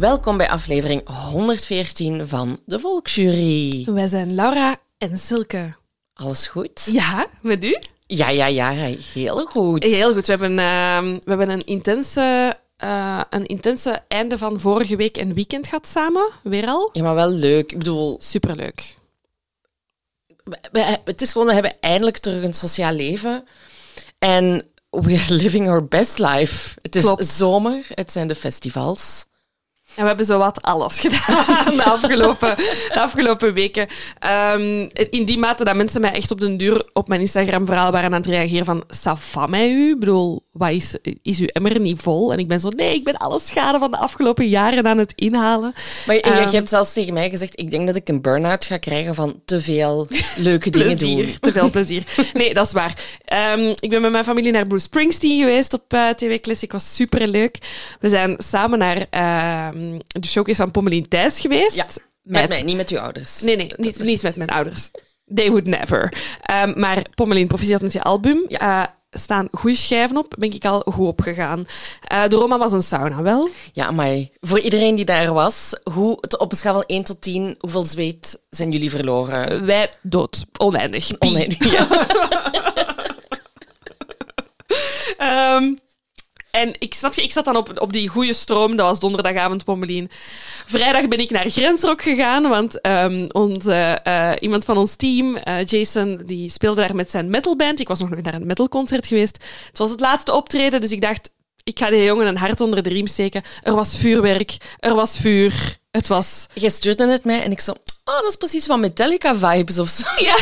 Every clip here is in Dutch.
Welkom bij aflevering 114 van de Volksjury. Wij zijn Laura en Silke. Alles goed? Ja, met u? Ja, ja, ja, heel goed. Heel goed. We hebben, uh, we hebben een, intense, uh, een intense einde van vorige week en weekend gehad samen. Weer al. Ja, maar wel leuk. Ik bedoel... Superleuk. Het is gewoon, we hebben eindelijk terug een sociaal leven. En we are living our best life. Het is Klopt. zomer, het zijn de festivals. En we hebben zowat alles gedaan de afgelopen, de afgelopen weken. Um, in die mate dat mensen mij echt op den duur op mijn Instagram-verhaal waren aan het reageren van Sava met u? Ik bedoel, wat is, is uw emmer niet vol? En ik ben zo, nee, ik ben alle schade van de afgelopen jaren aan het inhalen. Maar je, um, je hebt zelfs tegen mij gezegd, ik denk dat ik een burn-out ga krijgen van te veel leuke dingen doen. Te veel plezier. Nee, dat is waar. Um, ik ben met mijn familie naar Bruce Springsteen geweest op uh, TV Classic. was superleuk. We zijn samen naar de showcase van Pommelien Thijs geweest. Ja, met, met mij, niet met uw ouders. Nee, nee, niet, niet met mijn ouders. They would never. Um, maar Pommelien, proficiat met je album. Ja. Uh, staan goede schijven op, ben ik al goed opgegaan. Uh, de Roma was een sauna, wel? Ja, maar voor iedereen die daar was, hoe, op een schaal van 1 tot 10, hoeveel zweet zijn jullie verloren? Wij dood. Oneindig. Oneindig, ja. um, en ik, snap je, ik zat dan op, op die goede stroom. Dat was donderdagavond Pommelien. Vrijdag ben ik naar Grensrock gegaan, want um, onze, uh, iemand van ons team, uh, Jason, die speelde daar met zijn metalband. Ik was nog naar een metalconcert geweest. Het was het laatste optreden, dus ik dacht, ik ga die jongen een hart onder de riem steken. Er was vuurwerk, er was vuur. Het was... Je stuurde het mij en ik zo... Oh, dat is precies van Metallica-vibes of zo. Ja,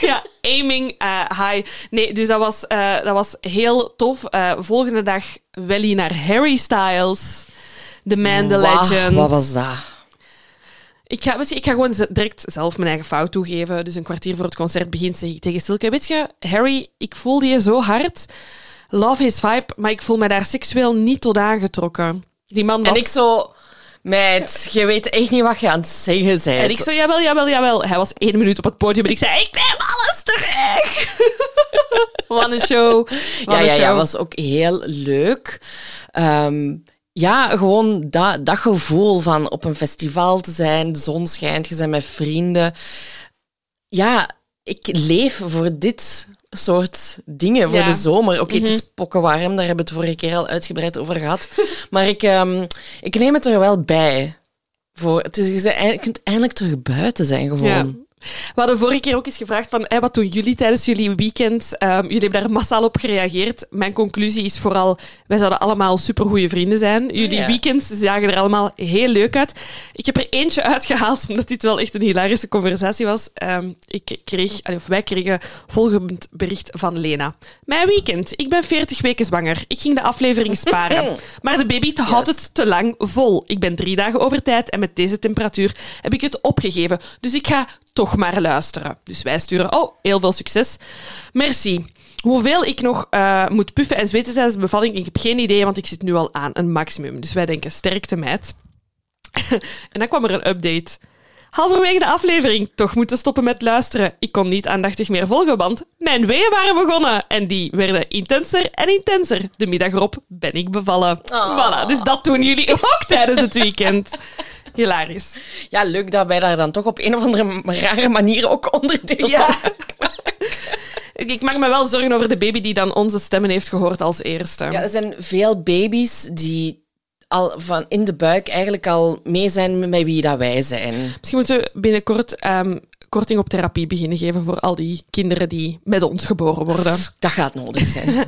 ja aiming uh, high. Nee, dus dat was, uh, dat was heel tof. Uh, volgende dag Welly naar Harry Styles. The Man, the Legend. Wat was dat? Ik ga, je, ik ga gewoon direct zelf mijn eigen fout toegeven. Dus een kwartier voor het concert begint, zeg ik tegen Silke... Weet je, Harry, ik voelde je zo hard. Love his vibe, maar ik voel me daar seksueel niet tot aangetrokken. Die man was... En ik zo... Meid, je weet echt niet wat je aan het zeggen bent. En ik zo, jawel, jawel, jawel. Hij was één minuut op het podium en ik zei, ik neem alles terug. Wat een show. Ja, ja, show. ja, was ook heel leuk. Um, ja, gewoon dat, dat gevoel van op een festival te zijn, de zon schijnt, je bent met vrienden. Ja, ik leef voor dit soort dingen voor Ja. de zomer. Oké, het Mhm. is pokkenwarm, daar hebben we het vorige keer al uitgebreid over gehad. maar ik, um, ik neem het er wel bij. Voor, het is, je kunt eindelijk terug buiten zijn, gewoon. We hadden vorige keer ook eens gevraagd van, hey, wat doen jullie tijdens jullie weekend? Ehm, jullie hebben daar massaal op gereageerd. Mijn conclusie is vooral, wij zouden allemaal supergoeie vrienden zijn. Jullie Ja. weekends zagen er allemaal heel leuk uit. Ik heb er eentje uitgehaald, omdat dit wel echt een hilarische conversatie was. Ehm, ik kreeg, of wij kregen volgend bericht van Lena. Mijn weekend. Ik ben 40 weken zwanger. Ik ging de aflevering sparen. Maar de baby Yes. het te lang vol. Ik ben drie dagen over tijd en met deze temperatuur heb ik het opgegeven. Dus ik ga toch maar luisteren. Dus wij sturen, oh, heel veel succes. Merci. Hoeveel ik nog eh, moet puffen en zweten tijdens de bevalling, ik heb geen idee, want ik zit nu al aan een maximum. Dus wij denken, sterkte meid. en dan kwam er een update. Halverwege de aflevering toch moeten stoppen met luisteren. Ik kon niet aandachtig meer volgen, want mijn weeën waren begonnen. En die werden intenser en intenser. De middag erop ben ik bevallen. Oh. Voilà, dus dat doen jullie ook tijdens het weekend. Hilarisch. Ja, leuk dat wij daar dan toch op een of andere rare manier ook onderdeel Ja. van Ik maak me wel zorgen over de baby die dan onze stemmen heeft gehoord als eerste. Ja, er zijn veel baby's die al van in de buik eigenlijk al mee zijn met wie dat wij zijn. Misschien moeten we binnenkort ehm, korting op therapie beginnen geven voor al die kinderen die met ons geboren worden. Dat gaat nodig zijn.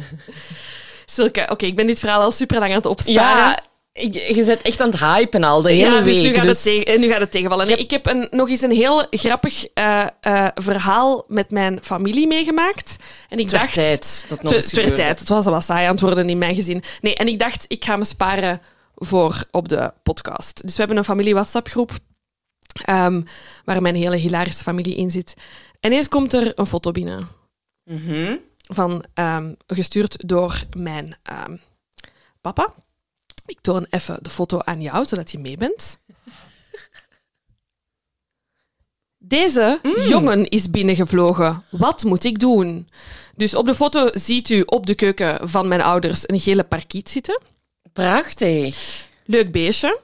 Silke, oké, ik ben dit verhaal al super lang aan het opsparen. ja, je bent echt aan het hypen al de hele Ja, dus week. nu gaat, dus- Het tegen, nu gaat het tegenvallen. Nee, ik heb een, nog eens een heel grappig eh, eh, verhaal met mijn familie meegemaakt. En ik dacht... tijd dat nog Het eens tijd. Was al wat saai aan het worden in mijn gezin. Nee, en ik dacht, ik ga me sparen voor op de podcast. Dus we hebben een familie-WhatsApp-groep ehm, waar mijn hele hilarische familie in zit. En ineens komt er een foto binnen. Mhm. Van, ehm, gestuurd door mijn ehm, papa. Ik toon even de foto aan jou, zodat je mee bent. Deze jongen is binnengevlogen. Wat moet ik doen? Dus op de foto ziet u op de keuken van mijn ouders een gele parkiet zitten. Prachtig. Leuk beestje.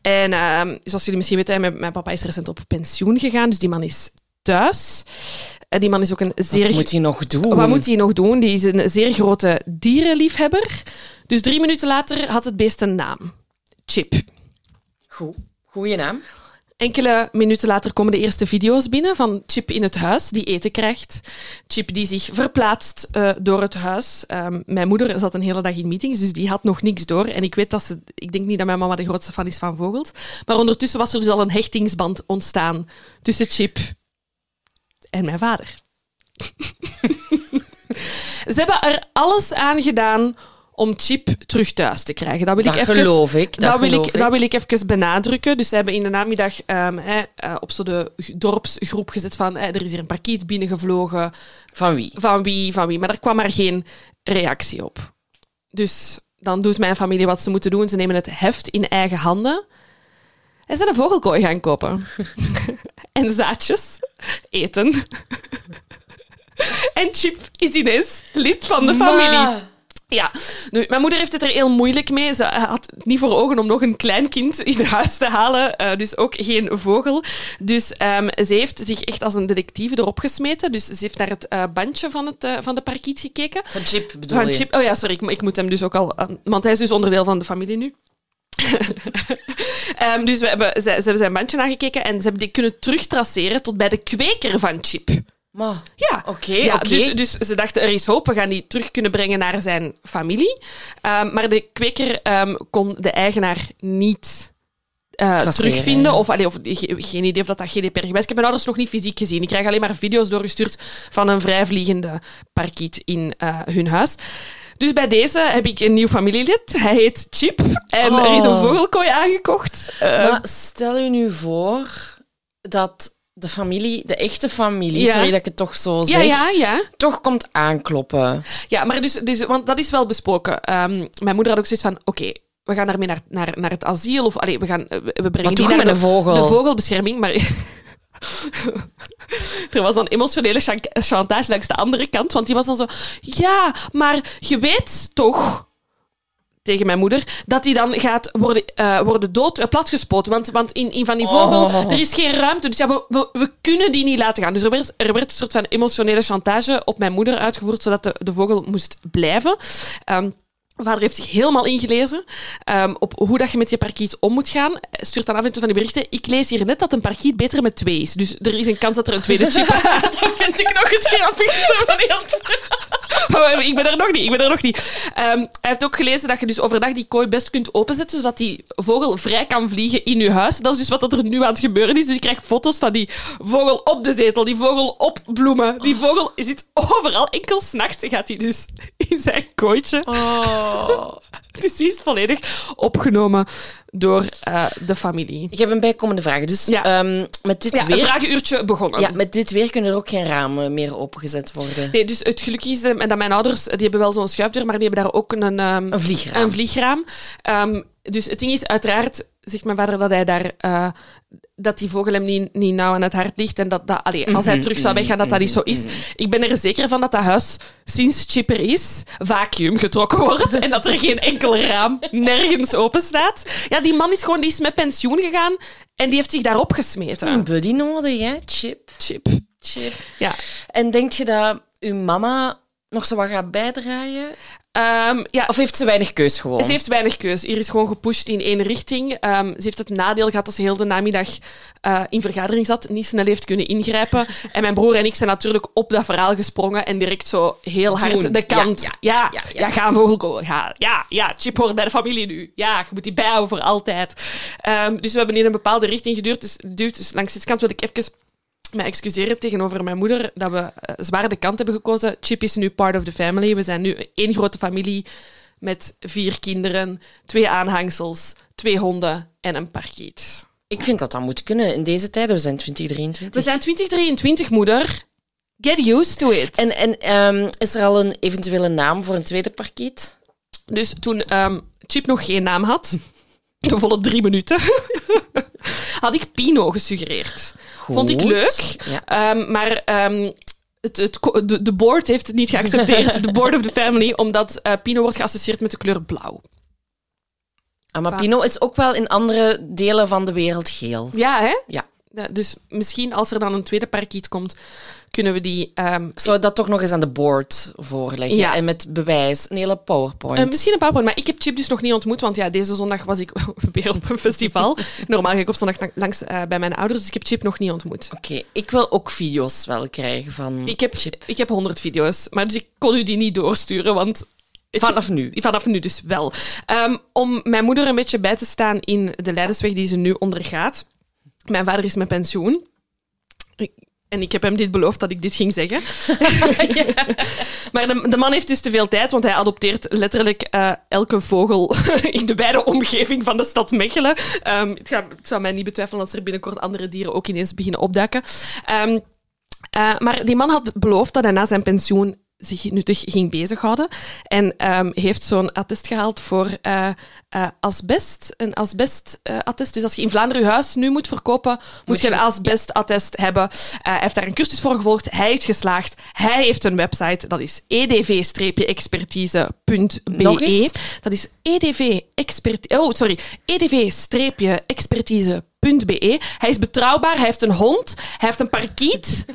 En ehm, zoals jullie misschien weten, mijn, mijn papa is recent op pensioen gegaan, dus die man is thuis. En die man is ook een zeer... Wat moet hij nog doen? Wat moet hij nog doen? Die is een zeer grote dierenliefhebber. Dus drie minuten later had het beest een naam. Chip. Goed. Goeie naam. Enkele minuten later komen de eerste video's binnen van Chip in het huis, die eten krijgt. Chip die zich verplaatst eh, door het huis. Ehm, mijn moeder zat een hele dag in meetings, dus die had nog niks door. En ik weet dat ze... Ik denk niet dat mijn mama de grootste fan is van vogels. Maar ondertussen was er dus al een hechtingsband ontstaan tussen Chip en mijn vader. ze hebben er alles aan gedaan om Chip terug thuis te krijgen. Dat wil Dat ik even, geloof ik, dat wil geloof ik, ik. dat wil ik even benadrukken. Dus ze hebben in de namiddag ehm, eh, op zo de dorpsgroep gezet van er is hier een parkiet binnengevlogen. Van wie? Van wie, van wie. Maar er kwam maar geen reactie op. Dus dan doet mijn familie wat ze moeten doen. Ze nemen het heft in eigen handen. En zijn een vogelkooi gaan kopen. en zaadjes. Eten. en Chip is ineens lid van de familie. Ma. Ja, nu, mijn moeder heeft het er heel moeilijk mee. Ze had het niet voor ogen om nog een klein kind in huis te halen, eh, dus ook geen vogel. Dus ehm, ze heeft zich echt als een detectieve erop gesmeten. Dus ze heeft naar het eh, bandje van, het, eh, van de parkiet gekeken. Van Chip bedoel Van je? Chip. Oh ja, sorry, ik, ik moet hem dus ook al... want hij is dus onderdeel van de familie nu. Ehm, dus we hebben, ze, ze hebben zijn bandje nagekeken en ze hebben die kunnen terugtraceren tot bij de kweker van Chip. Ma. Ja, Oké, ja. Dus, dus ze dachten, er is hoop, we gaan die terug kunnen brengen naar zijn familie. Ehm, maar de kweker ehm, kon de eigenaar niet eh, terugvinden. Of, allee, of ge- geen idee of dat, dat GDPR gewijs is. Ik heb mijn ouders nog niet fysiek gezien. Ik krijg alleen maar video's doorgestuurd van een vrijvliegende parkiet in eh, hun huis. Dus bij deze heb ik een nieuw familielid. Hij heet Chip. En er is een Oh. vogelkooi aangekocht. Eh, Maar stel u nu voor dat de familie, de echte familie, Ja. sorry dat ik het toch zo zeg, ja, ja, ja. toch komt aankloppen. Ja, maar dus, dus, want dat is wel besproken. Ehm, mijn moeder had ook zoiets van, oké, we gaan daarmee naar, naar, naar het asiel. Of allee, we, gaan, eh, we brengen die naar de vogelbescherming. Maar er was dan emotionele chan- chantage langs de andere kant. Want die was dan zo, ja, maar je weet toch tegen mijn moeder, dat die dan gaat worden, eh, worden dood, eh, platgespoten. Want, want in, in van die vogel, Oh. er is geen ruimte. Dus ja, we, we, we kunnen die niet laten gaan. Dus er werd, er werd een soort van emotionele chantage op mijn moeder uitgevoerd, zodat de, de vogel moest blijven. Ehm, mijn vader heeft zich helemaal ingelezen ehm, op hoe dat je met je parkiet om moet gaan. Stuurt dan af en toe van die berichten. Ik lees hier net dat een parkiet beter met twee is. Dus er is een kans dat er een tweede chip... dat vind ik nog het grappigste van heel Maar ik ben er nog niet. Ik ben er nog niet. Ehm, hij heeft ook gelezen dat je dus overdag die kooi best kunt openzetten, zodat die vogel vrij kan vliegen in je huis. Dat is dus wat er nu aan het gebeuren is. Dus je krijgt foto's van die vogel op de zetel, die vogel op bloemen. Die vogel zit overal. Enkel s'nachts gaat hij dus in zijn kooitje. Oh. Dus die is volledig opgenomen door eh, de familie. Ik heb een bijkomende vraag. Dus Ja. ehm, met dit Ja, een weer... vragenuurtje begonnen. Ja, met dit weer kunnen er ook geen ramen meer opengezet worden. Nee, dus het gelukkige is eh, dat mijn ouders, die hebben wel zo'n schuifdeur, maar die hebben daar ook een, ehm, Een vliegraam. Een vliegraam. Ehm, dus het ding is, uiteraard zegt mijn vader dat hij daar... eh, dat die vogel hem niet, niet nauw aan het hart ligt en dat, dat allee, als hij terug zou weggaan, dat dat niet zo is. Ik ben er zeker van dat dat huis, sinds Chipper is, vacuüm getrokken wordt en dat er geen enkel raam nergens open staat. Ja, die man is gewoon die is met pensioen gegaan en die heeft zich daarop gesmeten. Een buddy nodig, hè? Chip. Chip. Chip. Ja. En denkt je dat uw mama nog zo wat gaat bijdragen? Ehm, ja, Of heeft ze weinig keus gewoon? Ze heeft weinig keus. Hier is gewoon gepusht in één richting. Ehm, ze heeft het nadeel gehad dat ze heel de namiddag eh, in vergadering zat, niet snel heeft kunnen ingrijpen. En mijn broer en ik zijn natuurlijk op dat verhaal gesprongen en direct zo heel hard Doen. de kant. Ja, Ja, ja, ja, ja, ja. ga een vogelkool. Ga. Ja, ja, Chip hoort bij de familie nu. Ja, je moet die bijhouden voor altijd. Ehm, dus we hebben in een bepaalde richting geduurd. Dus, dus langs dit kant wil ik even mij excuseren tegenover mijn moeder dat we eh, zwaar de kant hebben gekozen. Chip is nu part of the family. We zijn nu één grote familie met vier kinderen, twee aanhangsels, twee honden en een parkiet. Ik vind dat dat moet kunnen in deze tijden. We zijn 2023. We zijn 2023, moeder. Get used to it. En, en ehm, is er al een eventuele naam voor een tweede parkiet? dus toen ehm, Chip nog geen naam had, de volle drie minuten, had ik Pino gesuggereerd. Vond ik leuk. Ja. Ehm, maar ehm, het, het, de, de board heeft het niet geaccepteerd. De board of the family, omdat eh, Pino wordt geassocieerd met de kleur blauw. Ah, maar Pinot is ook wel in andere delen van de wereld geel. Ja, hè? Ja. Ja, dus misschien als er dan een tweede parkiet komt, kunnen we die... ehm, Ik zou dat toch nog eens aan de board voorleggen. Ja. En met bewijs, een hele PowerPoint. eh, misschien een PowerPoint, maar ik heb Chip dus nog niet ontmoet, want ja, deze zondag was ik weer op een festival. Normaal ga ik op zondag lang- langs eh, bij mijn ouders, dus ik heb Chip nog niet ontmoet. Oké, ik wil ook video's wel krijgen van Ik heb, ik heb 100 video's, maar dus ik kon u die niet doorsturen, want... vanaf nu. Vanaf nu dus wel. Ehm, om mijn moeder een beetje bij te staan in de leidersweg die ze nu ondergaat. Mijn vader is met pensioen. Ik- En ik heb hem dit beloofd dat ik dit ging zeggen. Maar de, de man heeft dus te veel tijd, want hij adopteert letterlijk eh, elke vogel in de wijde omgeving van de stad Mechelen. Ehm, het, gaat- het zou mij niet betwijfelen als er binnenkort andere dieren ook ineens beginnen opduiken. Ehm, eh, maar die man had beloofd dat hij na zijn pensioen zich nuttig ging bezighouden. En ehm, heeft zo'n attest gehaald voor eh, eh, asbest. Een asbest-attest. dus als je in Vlaanderen je huis nu moet verkopen, moet, je je- een asbest-attest hebben. Eh, hij heeft daar een cursus voor gevolgd. Hij is geslaagd. Hij heeft een website. Dat is edv-expertise.be. Dat is edv-expertise... Oh, sorry. edv-expertise.be. Hij is betrouwbaar. Hij heeft een hond. Hij heeft een parkiet.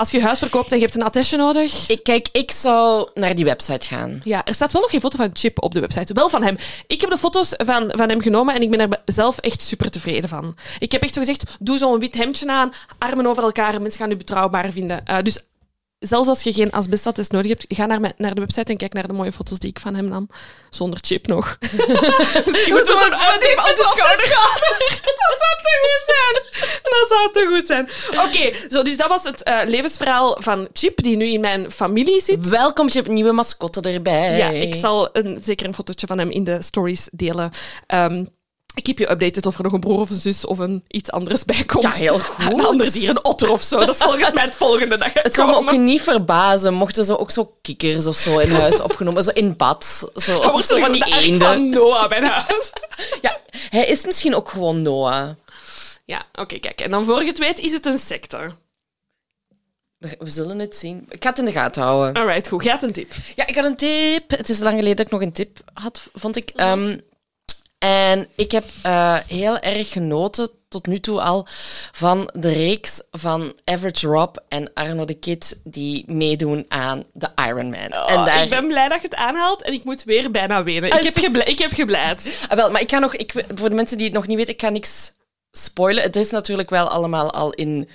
Als je huis verkoopt en je hebt een attestje nodig... Ik, kijk, ik zou naar die website gaan. Ja, er staat wel nog geen foto van Chip op de website. Wel van hem. Ik heb de foto's van, van hem genomen en ik ben er zelf echt super tevreden van. Ik heb echt zo gezegd, doe zo'n wit hemdje aan, armen over elkaar en mensen gaan u betrouwbaar vinden. Eh, dus zelfs als je geen asbestattest nodig hebt, ga naar, mijn, naar de website en kijk naar de mooie foto's die ik van hem nam. Zonder Chip nog. Misschien moeten we zo'n uitdip op de schouder. Dat zou te goed zijn. Dat zou te goed zijn. Oké, zo, dus dat was het eh, levensverhaal van Chip, die nu in mijn familie zit. Welkom, Chip, nieuwe mascotte erbij. Ja, ik zal een, zeker een fotootje van hem in de stories delen. Ehm, ik keep je updated of er nog een broer of een zus of een iets anders bij komt. Ja, heel goed. Een ander dier, een otter of zo. Dat is volgens mij het volgende gaat Het zou me ook niet verbazen mochten ze ook zo kikkers of zo in huis opgenomen, zo in bad. Zo, of wordt zo van die eenden. van Noah bij huis. Ja, hij is misschien ook gewoon Noah. Ja, oké, kijk. En dan voor je het weet is het een secte. We, we zullen het zien. Ik ga het in de gaten houden. Alright, goed. Gaat een tip. Ja, ik had een tip. Het is lang geleden dat ik nog een tip had, vond ik. Ehm, en ik heb eh, heel erg genoten tot nu toe al van de reeks van Average Rob en Arno de Kid die meedoen aan de Ironman. en Oh, daar... Ik ben blij dat je het aanhaalt en ik moet weer bijna wenen. Ah, Ik heb, ik heb gebleid. Ah, wel, maar ik ga nog, ik, voor de mensen die het nog niet weten, ik ga niks spoilen. Het is natuurlijk wel allemaal al in,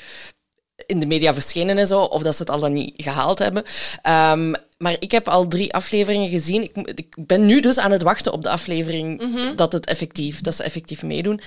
in de media verschenen en zo, of dat ze het al dan niet gehaald hebben. Ehm, maar ik heb al drie afleveringen gezien. Ik, ben nu dus aan het wachten op de aflevering dat, het effectief, dat ze effectief meedoen.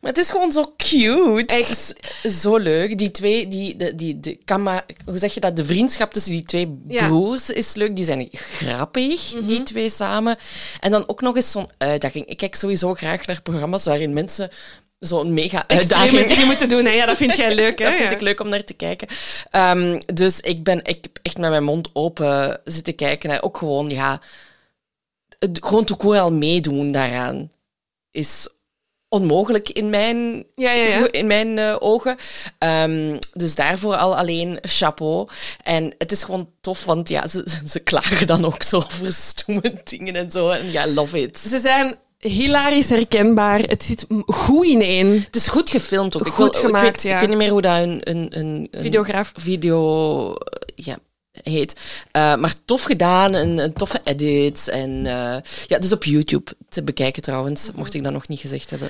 Maar het is gewoon zo cute. Echt zo leuk. Die twee, die, de, die, de, kama, hoe zeg je dat? De vriendschap tussen die twee Ja. broers is leuk. Die zijn grappig, die twee samen. En dan ook nog eens zo'n uitdaging. Ik kijk sowieso graag naar programma's waarin mensen zo'n mega uitdaging... dingen moeten doen. Hè? Ja, dat vind jij leuk, hè? Dat vind ik leuk om naar te kijken. Ehm, dus ik ben ik heb echt met mijn mond open zitten kijken. naar ook gewoon, ja... het- Gewoon toekoor al meedoen daaraan is onmogelijk in mijn, Ja, ja, ja. in mijn eh, ogen. Ehm, dus daarvoor al alleen chapeau. En het is gewoon tof, want ja, ze, ze klagen dan ook zo over stomme dingen en zo. En ja, love it. Ze zijn hilarisch herkenbaar. Het zit goed ineen. Het is goed gefilmd ook. Goed ik, wil, gemaakt, ik, weet, ja. ik weet niet meer hoe dat een, een, een, een Videograaf. video ja, heet. Eh, maar tof gedaan, een, een toffe edit. En eh, ja, dus op YouTube te bekijken trouwens, mocht ik dat nog niet gezegd hebben.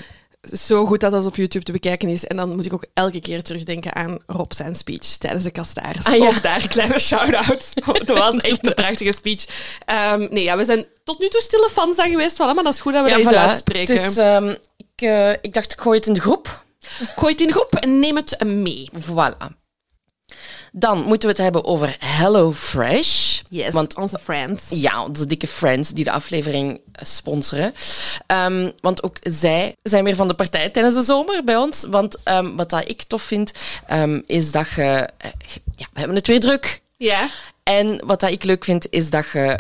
Zo goed dat dat op YouTube te bekijken is. En dan moet ik ook elke keer terugdenken aan Rob zijn speech tijdens de kastaars. Ah, ja. Ook daar kleine shout-out. Dat was echt een prachtige speech. Ehm, nee, ja, we zijn tot nu toe stille fans aan geweest. Voilà, maar dat is goed dat we dat eens voilà. uitspreken. Is, ehm, ik, eh, ik dacht, ik gooi het in de groep. Gooi het in de groep en neem het mee. Voilà. Dan moeten we het hebben over HelloFresh. Yes, Want onze friends. Ja, onze dikke friends die de aflevering eh, sponsoren. Ehm, want ook zij zijn weer van de partij tijdens de zomer bij ons. Want ehm, wat dat ik tof vind, ehm, is dat je... eh, ja, we hebben het weer druk. Ja. En wat dat ik leuk vind, is dat je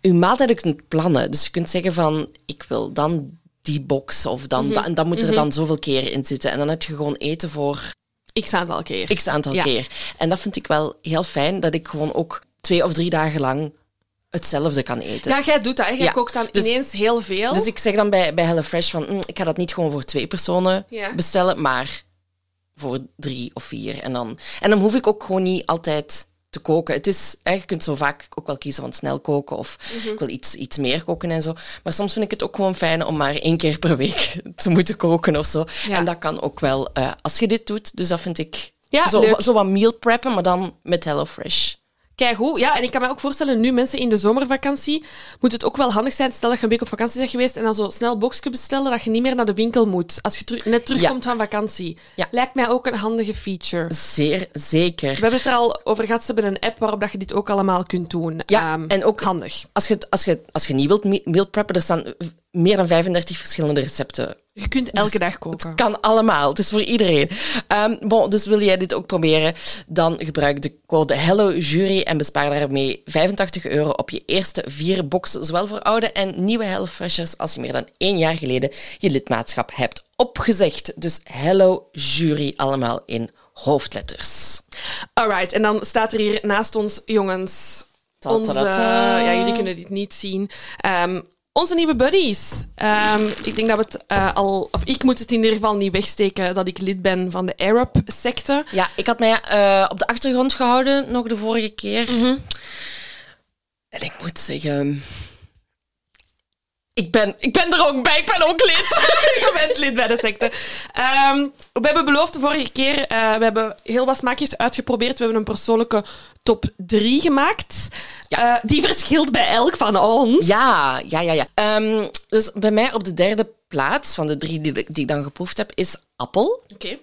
je maaltijden kunt plannen. Dus je kunt zeggen van, ik wil dan die box of dan dat. En dan moet er dan zoveel keer in zitten. En dan heb je gewoon eten voor Ik aantal keer. x aantal Ja. keer. En dat vind ik wel heel fijn, dat ik gewoon ook twee of drie dagen lang hetzelfde kan eten. Ja, jij doet dat. Hè? Jij Ja, kookt dan dus- ineens heel veel. Dus ik zeg dan bij, bij HelloFresh van, "Mm, ik ga dat niet gewoon voor twee personen Ja. bestellen, maar voor drie of vier. En dan, en dan hoef ik ook gewoon niet altijd te koken. Het is, hè, je kunt zo vaak ook wel kiezen van snel koken of Mhm. ik wil iets, iets meer koken en zo. Maar soms vind ik het ook gewoon fijn om maar één keer per week te moeten koken of zo. Ja. En dat kan ook wel eh, als je dit doet. Dus dat vind ik Ja, zo, leuk. zo wat meal preppen, maar dan met HelloFresh. Kijk hoe. Ja, en ik kan me ook voorstellen, nu mensen in de zomervakantie, moet het ook wel handig zijn. Stel dat je een week op vakantie bent geweest en dan zo snel boxje bestellen, dat je niet meer naar de winkel moet. Als je teru- net terugkomt van vakantie. Ja. Lijkt mij ook een handige feature. Zeer zeker. We hebben het er al over gehad. Ze hebben een app waarop dat je dit ook allemaal kunt doen. Ja, Ehm, en ook handig. Als je, als, je, als je niet wilt me- meal preppen, er staan meer dan 35 verschillende recepten Je kunt elke Dus dag koken. Het kan allemaal. Het is voor iedereen. Ehm, bon, dus wil jij dit ook proberen, dan gebruik de code HelloJury en bespaar daarmee 85 euro op je eerste vier boxen, zowel voor oude en nieuwe HelloFreshers, als je meer dan één jaar geleden je lidmaatschap hebt opgezegd. Dus HelloJury, allemaal in hoofdletters. Alright, en dan staat er hier naast ons, jongens, onze... Ja, jullie kunnen dit niet zien. Ehm, onze nieuwe buddies. Ehm, ik denk dat we het eh, al... Of ik moet het in ieder geval niet wegsteken dat ik lid ben van de Arab-secte. Ja, ik had mij eh, op de achtergrond gehouden nog de vorige keer. En ik moet zeggen... Ik ben, ik ben er ook bij, ik ben ook lid. Je bent lid bij de secte. Ehm, we hebben beloofd de vorige keer, eh, we hebben heel wat smaakjes uitgeprobeerd. We hebben een persoonlijke top 3 gemaakt. Ja. Eh, die verschilt bij elk van ons. Ja, ja, ja. ja. Ehm, dus bij mij op de derde plaats van de drie die, ik- die ik dan geproefd heb, is appel. Oké.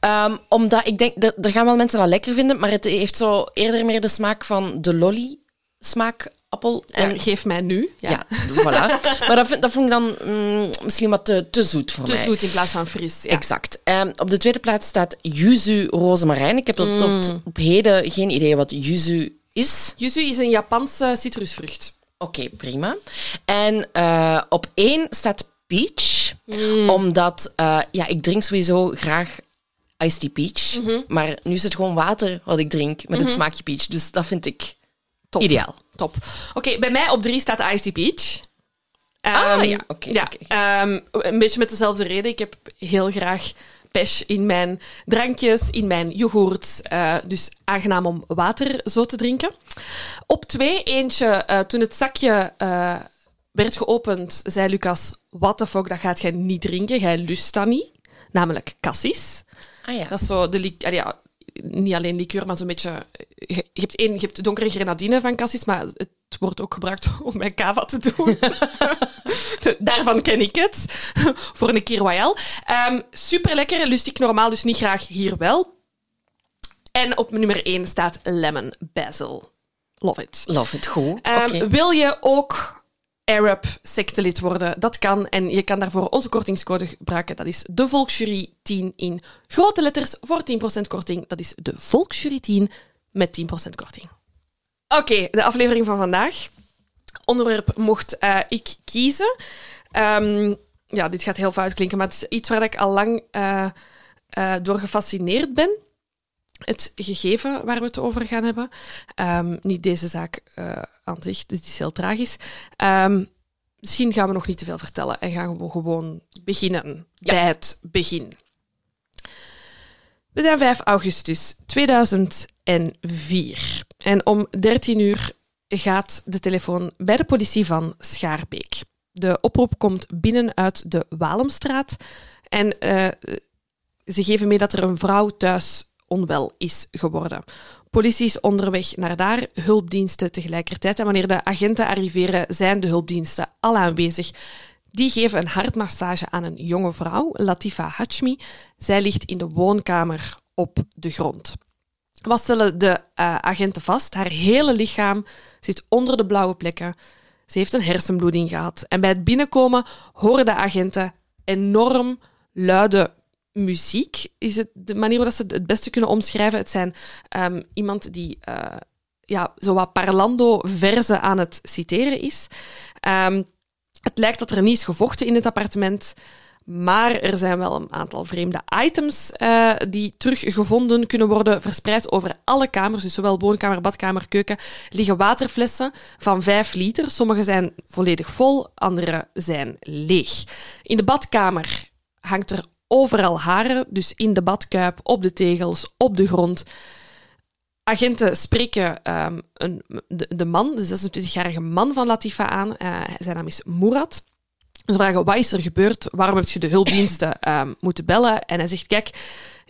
Ehm, omdat ik denk, er gaan wel mensen dat lekker vinden, maar het heeft zo eerder meer de smaak van de lolly smaak appel. En geef mij nu. Ja. ja, voilà. maar dat, vind, dat vond ik dan mm, misschien wat te, te zoet voor Te mij. zoet in plaats van fris. Ja. Exact. Ehm, op de tweede plaats staat yuzu rozemarijn. Ik heb tot, tot op heden geen idee wat yuzu is. Yuzu is een Japanse citrusvrucht. Oké, prima. En eh, op één staat peach, omdat eh, ja, ik drink sowieso graag iced tea peach. Maar nu is het gewoon water wat ik drink met het smaakje peach. Dus dat vind ik Top. ideaal. Top. Oké, bij mij op drie staat Tea Peach. Ah, Ehm, ja, oké, ja, ehm, een beetje met dezelfde reden. Ik heb heel graag pesh in mijn drankjes, in mijn yoghurt. eh, dus aangenaam om water zo te drinken. Op twee, eentje, eh, toen het zakje eh, werd geopend, zei Lucas, what the fuck, dat gaat jij niet drinken. Jij lust dat niet. Namelijk cassis. Ah ja. Dat is zo de allee, ja, niet alleen liqueur, maar zo'n beetje. Je, je hebt één, je hebt donkere grenadine van cassis, maar het wordt ook gebruikt om bij cava te doen. Daarvan ken ik het. Voor een keer royal. super lekker, lust ik normaal dus niet graag hier wel. En op nummer 1 staat lemon basil. Love it. Love it, goed. Ehm. Wil je ook Arab sectelid worden? Dat kan. En je kan daarvoor onze kortingscode gebruiken. Dat is de Volksjury 10 in grote letters voor 10% korting. Dat is de Volksjury 10 met 10% korting. Oké, de aflevering van vandaag. Onderwerp mocht eh, ik kiezen. Ehm, ja, dit gaat heel fout klinken, maar het is iets waar ik al lang eh, eh, door gefascineerd ben het gegeven waar we het over gaan hebben. Ehm, niet deze zaak eh, aan zich, dus die is heel tragisch. Ehm, misschien gaan we nog niet te veel vertellen en gaan we gewoon beginnen Ja. bij het begin. We zijn 5 augustus 2004 en om 13 uur gaat de telefoon bij de politie van Schaarbeek. De oproep komt binnen uit de Walemstraat en eh, ze geven mee dat er een vrouw thuis onwel is geworden. Politie is onderweg naar daar, hulpdiensten tegelijkertijd. En wanneer de agenten arriveren, zijn de hulpdiensten al aanwezig. Die geven een hartmassage aan een jonge vrouw, Latifa Hachmi. Zij ligt in de woonkamer op de grond. Wat stellen de eh, agenten vast? Haar hele lichaam zit onder de blauwe plekken. Ze heeft een hersenbloeding gehad. En bij het binnenkomen horen de agenten enorm luide muziek. Is het de manier waarop ze het beste kunnen omschrijven? Het zijn ehm, iemand die eh, ja, zo wat parlando-verzen aan het citeren is. Ehm, het lijkt dat er niet is gevochten in het appartement. Maar er zijn wel een aantal vreemde items uh, die teruggevonden kunnen worden, verspreid over alle kamers, dus zowel woonkamer, badkamer, keuken, liggen waterflessen van 5 liter. Sommige zijn volledig vol, andere zijn leeg. In de badkamer hangt er overal haren, dus in de badkuip, op de tegels, op de grond. Agenten spreken um, een, de, de, man, de 26-jarige man van Latifa aan. Uh, zijn naam is Murat. Ze vragen, wat is er gebeurd? Waarom heb je de hulpdiensten uh, moeten bellen? En hij zegt, kijk,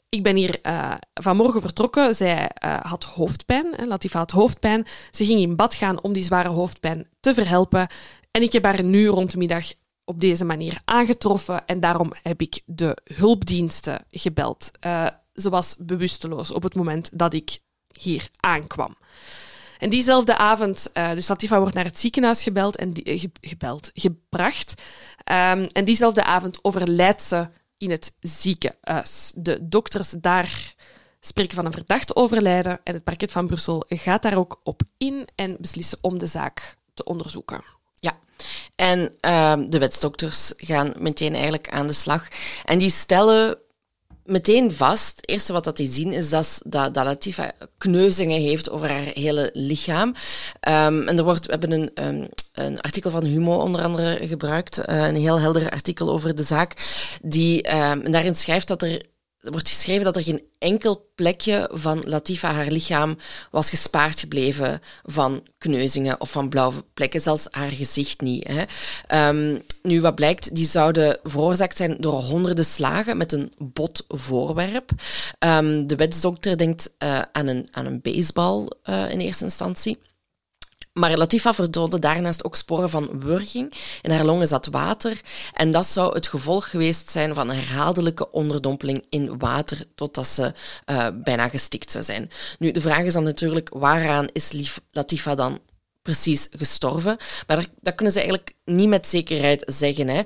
ik ben hier uh, vanmorgen vertrokken. Zij uh, had hoofdpijn. Hè, Latifa had hoofdpijn. Ze ging in bad gaan om die zware hoofdpijn te verhelpen. En ik heb haar nu rond de middag op deze manier aangetroffen. En daarom heb ik de hulpdiensten gebeld. Uh, ze was bewusteloos op het moment dat ik hier aankwam. En diezelfde avond, uh, dus Latifa wordt naar het ziekenhuis gebeld en ge, gebeld, gebracht. Um, en diezelfde avond overlijdt ze in het ziekenhuis. De dokters daar spreken van een verdachte overlijden en het parket van Brussel gaat daar ook op in en beslissen om de zaak te onderzoeken. En uh, de wetsdokters gaan meteen eigenlijk aan de slag. En die stellen meteen vast. Het eerste wat dat die zien is dat, dat, dat Latifa kneuzingen heeft over haar hele lichaam. Um, en er wordt, we hebben een, een artikel van Humo onder andere gebruikt, uh, een heel helder artikel over de zaak, die um, daarin schrijft dat er er wordt geschreven dat er geen enkel plekje van Latifa haar lichaam was gespaard gebleven van kneuzingen of van blauwe plekken, zelfs haar gezicht niet. Hè. Um, nu, wat blijkt, die zouden veroorzaakt zijn door honderden slagen met een bot voorwerp. Um, de wetsdokter denkt uh, aan, een, aan een baseball uh, in eerste instantie. Maar Latifa vertoonde daarnaast ook sporen van wurging. In haar longen zat water. En dat zou het gevolg geweest zijn van herhaaldelijke onderdompeling in water totdat ze uh, bijna gestikt zou zijn. Nu, de vraag is dan natuurlijk, waaraan is Latifa dan precies gestorven. Maar dat, kunnen ze eigenlijk niet met zekerheid zeggen. Hè.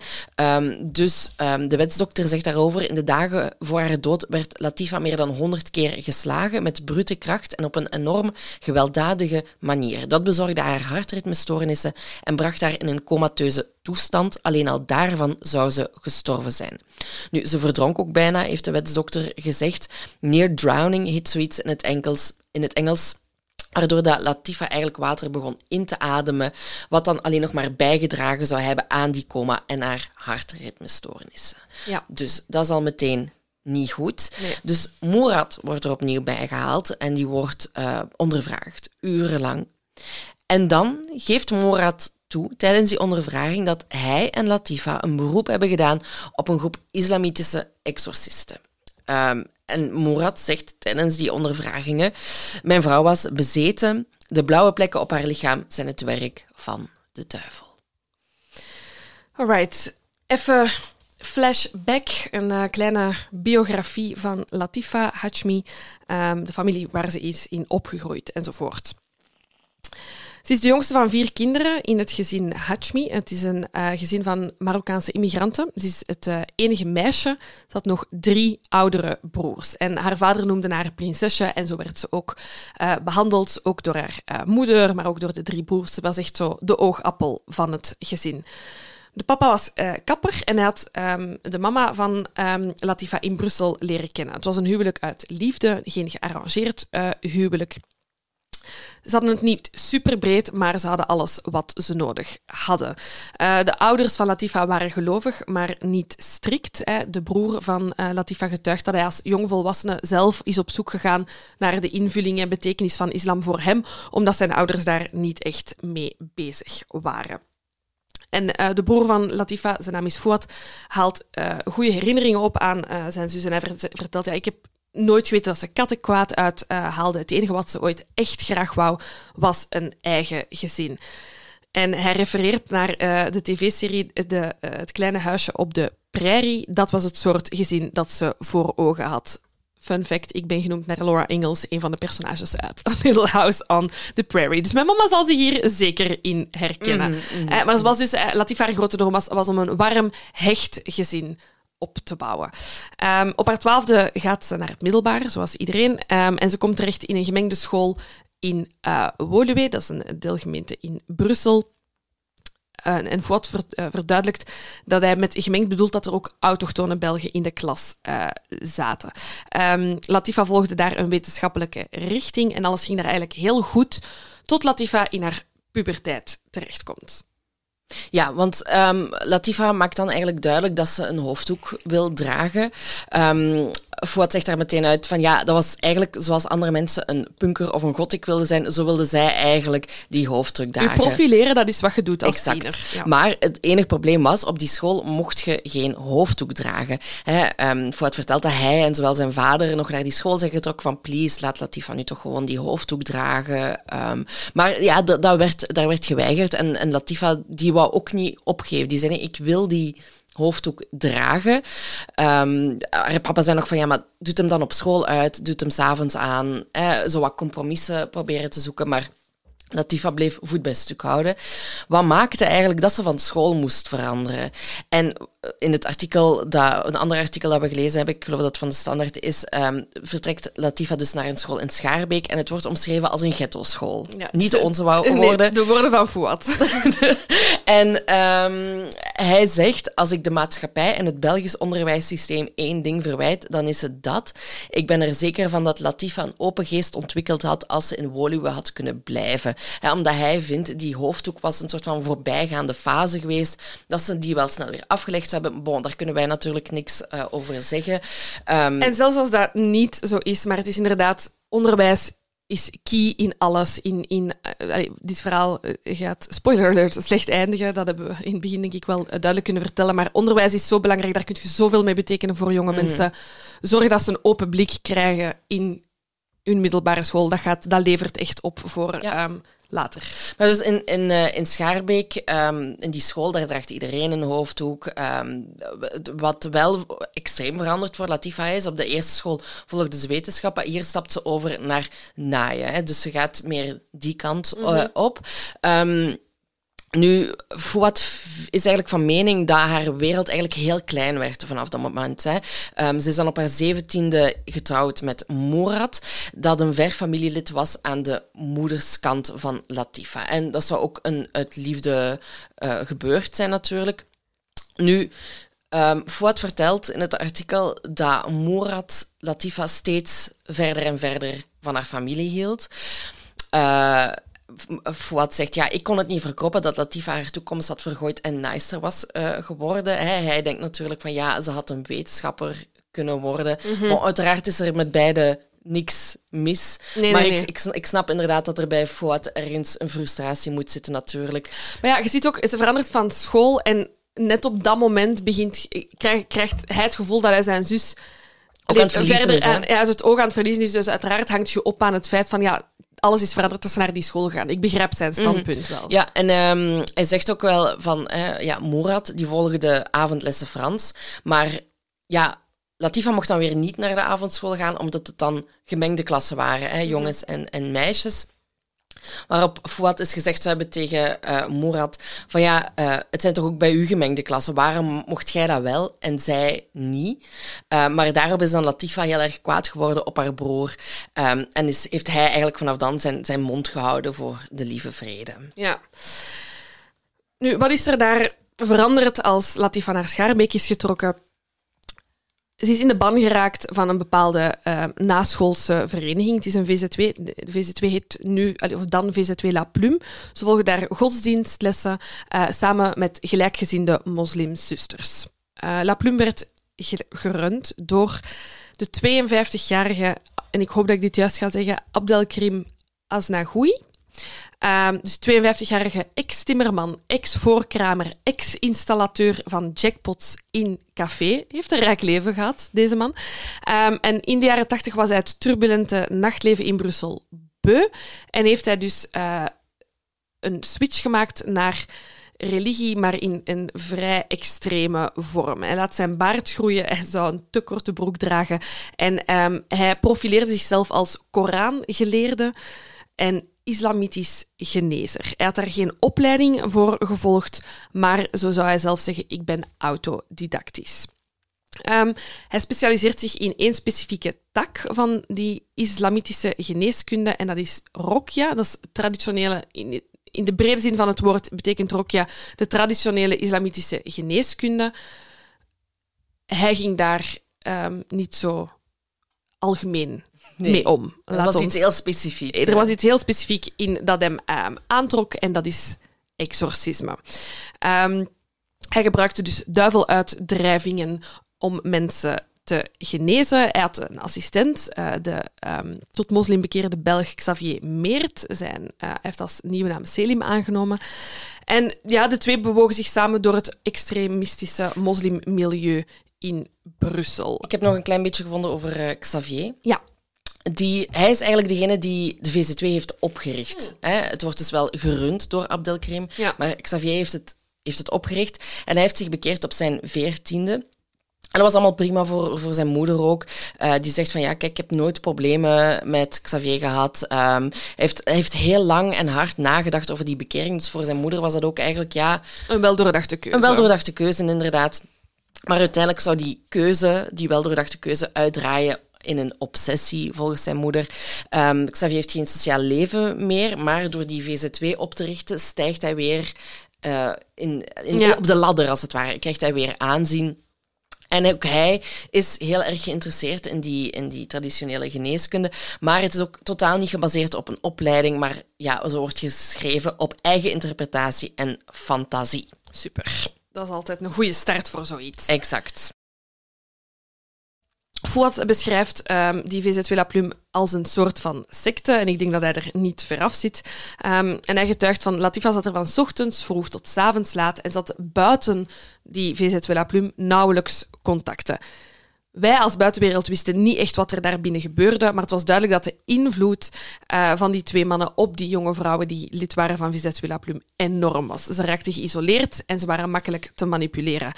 Um, dus um, de wetsdokter zegt daarover, in de dagen voor haar dood werd Latifa meer dan honderd keer geslagen met brute kracht en op een enorm gewelddadige manier. Dat bezorgde haar hartritmestoornissen en bracht haar in een comateuze toestand. Alleen al daarvan zou ze gestorven zijn. Nu, ze verdronk ook bijna, heeft de wetsdokter gezegd. Near drowning heet zoiets in het Engels. In het Engels waardoor dat Latifa eigenlijk water begon in te ademen, wat dan alleen nog maar bijgedragen zou hebben aan die coma en haar hartritmestoornissen. Ja. Dus dat is al meteen niet goed. Nee. Dus Murat wordt er opnieuw bijgehaald en die wordt uh, ondervraagd, urenlang. En dan geeft Murat toe tijdens die ondervraging dat hij en Latifa een beroep hebben gedaan op een groep islamitische exorcisten. Um, en Murat zegt tijdens die ondervragingen: Mijn vrouw was bezeten. De blauwe plekken op haar lichaam zijn het werk van de duivel. Alright, even flashback. Een uh, kleine biografie van Latifa Hachmi, um, de familie waar ze is in opgegroeid enzovoort. Ze is de jongste van vier kinderen in het gezin Hachmi. Het is een uh, gezin van Marokkaanse immigranten. Ze is het uh, enige meisje. Ze had nog drie oudere broers. En haar vader noemde haar prinsesje en zo werd ze ook uh, behandeld. Ook door haar moeder, maar ook door de drie broers. Ze was echt zo de oogappel van het gezin. De papa was kapper en hij had um, de mama van um, Latifa in Brussel leren kennen. Het was een huwelijk uit liefde, geen gearrangeerd huwelijk. Ze hadden het niet super breed, maar ze hadden alles wat ze nodig hadden. Uh, de ouders van Latifa waren gelovig, maar niet strikt. Hè. De broer van uh, Latifa getuigt dat hij als jongvolwassene zelf is op zoek gegaan naar de invulling en betekenis van islam voor hem, omdat zijn ouders daar niet echt mee bezig waren. En uh, de broer van Latifa, zijn naam is Fouad, haalt uh, goede herinneringen op aan zijn zus. En hij vertelt, ja, ik heb nooit geweten dat ze katten kwaad uithaalde. Uh, het enige wat ze ooit echt graag wou, was een eigen gezin. En hij refereert naar uh, de tv-serie de, uh, Het kleine huisje op de prairie. Dat was het soort gezin dat ze voor ogen had. Fun fact, ik ben genoemd naar Laura Ingalls, een van de personages uit A Little House on the Prairie. Dus mijn mama zal zich hier zeker in herkennen. Mm -hmm, mm -hmm. maar ze was dus, Latif haar grote droom was, was om een warm, hecht gezin op te bouwen. Um, op haar twaalfde gaat ze naar het middelbaar, zoals iedereen. Um, en ze komt terecht in een gemengde school in uh, Woluwe, dat is een deelgemeente in Brussel. uh, en Fouad verduidelijkt dat hij met gemengd bedoelt dat er ook autochtone Belgen in de klas zaten. Um, Latifa volgde daar een wetenschappelijke richting en alles ging daar eigenlijk heel goed tot Latifa in haar puberteit terechtkomt. Ja, want um, Latifa maakt dan eigenlijk duidelijk dat ze een hoofddoek wil dragen. Um, Fouad zegt daar meteen uit van ja, dat was eigenlijk zoals andere mensen een punker of een gothic wilden zijn, zo wilde zij eigenlijk die hoofddruk dragen. U profileren, dat is wat je doet als exact. tiener. Maar het enige probleem was, op die school mocht je geen hoofddoek dragen. Hè, um, Fouad vertelt dat hij en zowel zijn vader nog naar die school zijn getrokken van please, laat Latifa nu toch gewoon die hoofddoek dragen. Um, maar ja, dat werd, daar werd geweigerd en, en Latifa die wou ook niet opgeven. Die zei nee, ik wil die hoofddoek dragen. Um, papa zei nog van, ja, maar doet hem dan op school uit, doet hem s'avonds aan. zo wat compromissen proberen te zoeken, maar Latifa bleef voet bij stuk houden. Wat maakte eigenlijk dat ze van school moest veranderen? En in het artikel, dat, een ander artikel dat we gelezen hebben, ik geloof dat het van de Standaard is, um, vertrekt Latifa dus naar een school in Schaarbeek en het wordt omschreven als een ghetto-school. Ja, Niet de onze woorden. Nee, de woorden van Fouad. en um, hij zegt, als ik de maatschappij en het Belgisch onderwijssysteem één ding verwijt, dan is het dat. Ik ben er zeker van dat Latifa een open geest ontwikkeld had als ze in Woluwe had kunnen blijven. omdat hij vindt, die hoofddoek was een soort van voorbijgaande fase geweest, dat ze die wel snel weer afgelegd hebben. Bon, daar kunnen wij natuurlijk niks uh, over zeggen. Um, en zelfs als dat niet zo is, maar het is inderdaad onderwijs is key in alles. In, in, uh, dit verhaal uh, gaat, spoiler alert, slecht eindigen. Dat hebben we in het begin denk ik wel duidelijk kunnen vertellen. Maar onderwijs is zo belangrijk, daar kun je zoveel mee betekenen voor jonge mm. mensen. Zorg dat ze een open blik krijgen in hun middelbare school. Dat, gaat, dat levert echt op voor ja. um, later. Maar dus in, in, uh, in Schaarbeek, um, in die school, daar draagt iedereen een hoofddoek. Um, wat wel extreem veranderd voor Latifa is, op de eerste school volgde ze wetenschappen. Hier stapt ze over naar naaien. Hè. Dus ze gaat meer die kant mm -hmm. uh, op. Um, nu, Fouad is eigenlijk van mening dat haar wereld eigenlijk heel klein werd vanaf dat moment. Hè. Um, ze is dan op haar zeventiende getrouwd met Mourad, dat een ver familielid was aan de moederskant van Latifa. En dat zou ook een, uit liefde uh, gebeurd zijn natuurlijk. Nu, Fouad vertelt in het artikel dat Mourad Latifa steeds verder en verder van haar familie hield. Uh, Fouad zegt, ja, ik kon het niet verkroppen dat Latifa haar toekomst had vergooid en nicer was uh, geworden. Hij, hij denkt natuurlijk van, ja, ze had een wetenschapper kunnen worden. Mm -hmm. Maar uiteraard is er met beide niks mis. Nee, maar nee, ik, ik, ik, snap inderdaad dat er bij Fouad ergens een frustratie moet zitten, natuurlijk. Maar ja, je ziet ook, ze verandert van school en net op dat moment begint, krijg, krijgt hij het gevoel dat hij zijn zus... Ook aan het verliezen verder, is, ja, het oog aan het verliezen is. Dus uiteraard hangt je op aan het feit van, ja, alles is veranderd als ze naar die school gaan. Ik begrijp zijn standpunt wel. Ja, en um, hij zegt ook wel van, uh, ja, die volgde avondlessen Frans, maar ja, Latifa mocht dan weer niet naar de avondschool gaan, omdat het dan gemengde klassen waren, hè, jongens en, en meisjes. Waarop Fouad is gezegd zou hebben tegen uh, van ja, uh, het zijn toch ook bij u gemengde klassen, waarom mocht jij dat wel en zij niet? Uh, maar daarop is dan Latifa heel erg kwaad geworden op haar broer um, en is, heeft hij eigenlijk vanaf dan zijn, zijn mond gehouden voor de lieve vrede. Ja. Nu, wat is er daar veranderd als Latifa naar Schaarbeek is getrokken? Ze is in de ban geraakt van een bepaalde uh, naschoolse vereniging. Het is een VZW. De VZW heet nu, of dan VZW La Plume. Ze volgen daar godsdienstlessen uh, samen met gelijkgezinde moslimzusters. Uh, La Plume werd gerund door de 52-jarige, en ik hoop dat ik dit juist ga zeggen, Abdelkrim Aznagoui. Um, dus 52-jarige ex-timmerman, ex-voorkramer, ex-installateur van jackpots in café. Heeft een rijk leven gehad, deze man. Um, en in de jaren 80 was hij het turbulente nachtleven in Brussel beu. En heeft hij dus uh, een switch gemaakt naar religie, maar in een vrij extreme vorm. Hij laat zijn baard groeien, hij zou een te korte broek dragen. En um, hij profileerde zichzelf als Korangeleerde. En islamitisch genezer. Hij had daar geen opleiding voor gevolgd, maar zo zou hij zelf zeggen: ik ben autodidactisch. Um, hij specialiseert zich in één specifieke tak van die islamitische geneeskunde en dat is rokja, dat is traditionele in de brede zin van het woord betekent Rokia de traditionele islamitische geneeskunde. Hij ging daar ehm, niet zo algemeen Nee, mee om. Laat was ons- iets heel specifiek. er was iets heel specifiek in dat hem ehm, aantrok en dat is exorcisme. Ehm, hij gebruikte dus duiveluitdrijvingen om mensen te genezen. Hij had een assistent, eh, de ehm, tot moslim bekeerde Belg Xavier Meert. Zijn, eh, hij heeft als nieuwe naam Selim aangenomen. En ja, de twee bewogen zich samen door het extremistische moslimmilieu in Brussel. Ik heb nog een klein beetje gevonden over eh, Xavier. Ja, Die, hij is eigenlijk degene die de VZ2 heeft opgericht. Hè? Het wordt dus wel gerund door Abdelkrim, Ja. maar Xavier heeft het, heeft het opgericht. En hij heeft zich bekeerd op zijn veertiende. En dat was allemaal prima voor, voor zijn moeder ook. Eh, die zegt van ja, kijk, ik heb nooit problemen met Xavier gehad. Ehm, hij, heeft, hij heeft heel lang en hard nagedacht over die bekering. Dus voor zijn moeder was dat ook eigenlijk ja, een weldoordachte keuze. een weldoordachte keuze, inderdaad. Maar uiteindelijk zou die keuze, die weldoordachte keuze, uitdraaien in een obsessie, volgens zijn moeder. Ehm, Xavier heeft geen sociaal leven meer, maar door die VZ2 op te richten, stijgt hij weer eh, in, in, Ja. op de ladder, als het ware. Krijgt hij weer aanzien. En ook hij is heel erg geïnteresseerd in die, in die traditionele geneeskunde. Maar het is ook totaal niet gebaseerd op een opleiding, maar ja, zo wordt geschreven op eigen interpretatie en fantasie. Super. Dat is altijd een goede start voor zoiets. Exact. Fouad beschrijft ehm, die VZ2 La Plume als een soort van secte. En ik denk dat hij er niet ver af zit. Ehm, en hij getuigt van Latifa zat er van ochtends vroeg tot avonds laat en zat buiten die VZ2 La Plume nauwelijks contacten. Wij als buitenwereld wisten niet echt wat er daar binnen gebeurde, maar het was duidelijk dat de invloed eh, van die twee mannen op die jonge vrouwen die lid waren van VZ2 La Plume enorm was. Ze raakten geïsoleerd en ze waren makkelijk te manipuleren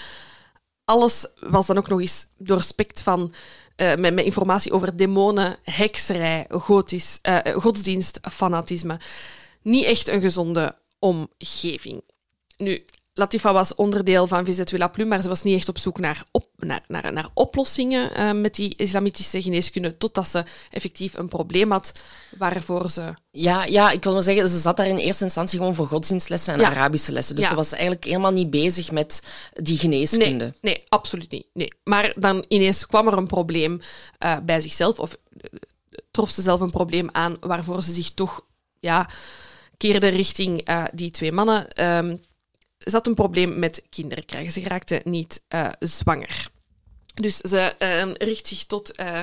alles was dan ook nog eens doorspekt van eh, met, informatie over demonen, hekserij, gotisch, eh, godsdienst, fanatisme. Niet echt een gezonde omgeving. Nu, Latifa was onderdeel van VZ2 La Plume, maar ze was niet echt op zoek naar, op, naar, naar, naar oplossingen eh, met die islamitische geneeskunde, totdat ze effectief een probleem had waarvoor ze... Ja, ja, ik wil maar zeggen, ze zat daar in eerste instantie gewoon voor godsdienstlessen en Ja. Arabische lessen. Dus Ja. ze was eigenlijk helemaal niet bezig met die geneeskunde. Nee, nee, absoluut niet. Nee. Maar dan ineens kwam er een probleem eh, bij zichzelf, of eh, trof ze zelf een probleem aan waarvoor ze zich toch ja, keerde richting die twee mannen. Ehm, ze had een probleem met kinderen krijgen. Ze raakte niet eh, zwanger. Dus ze ehm, richt zich tot eh,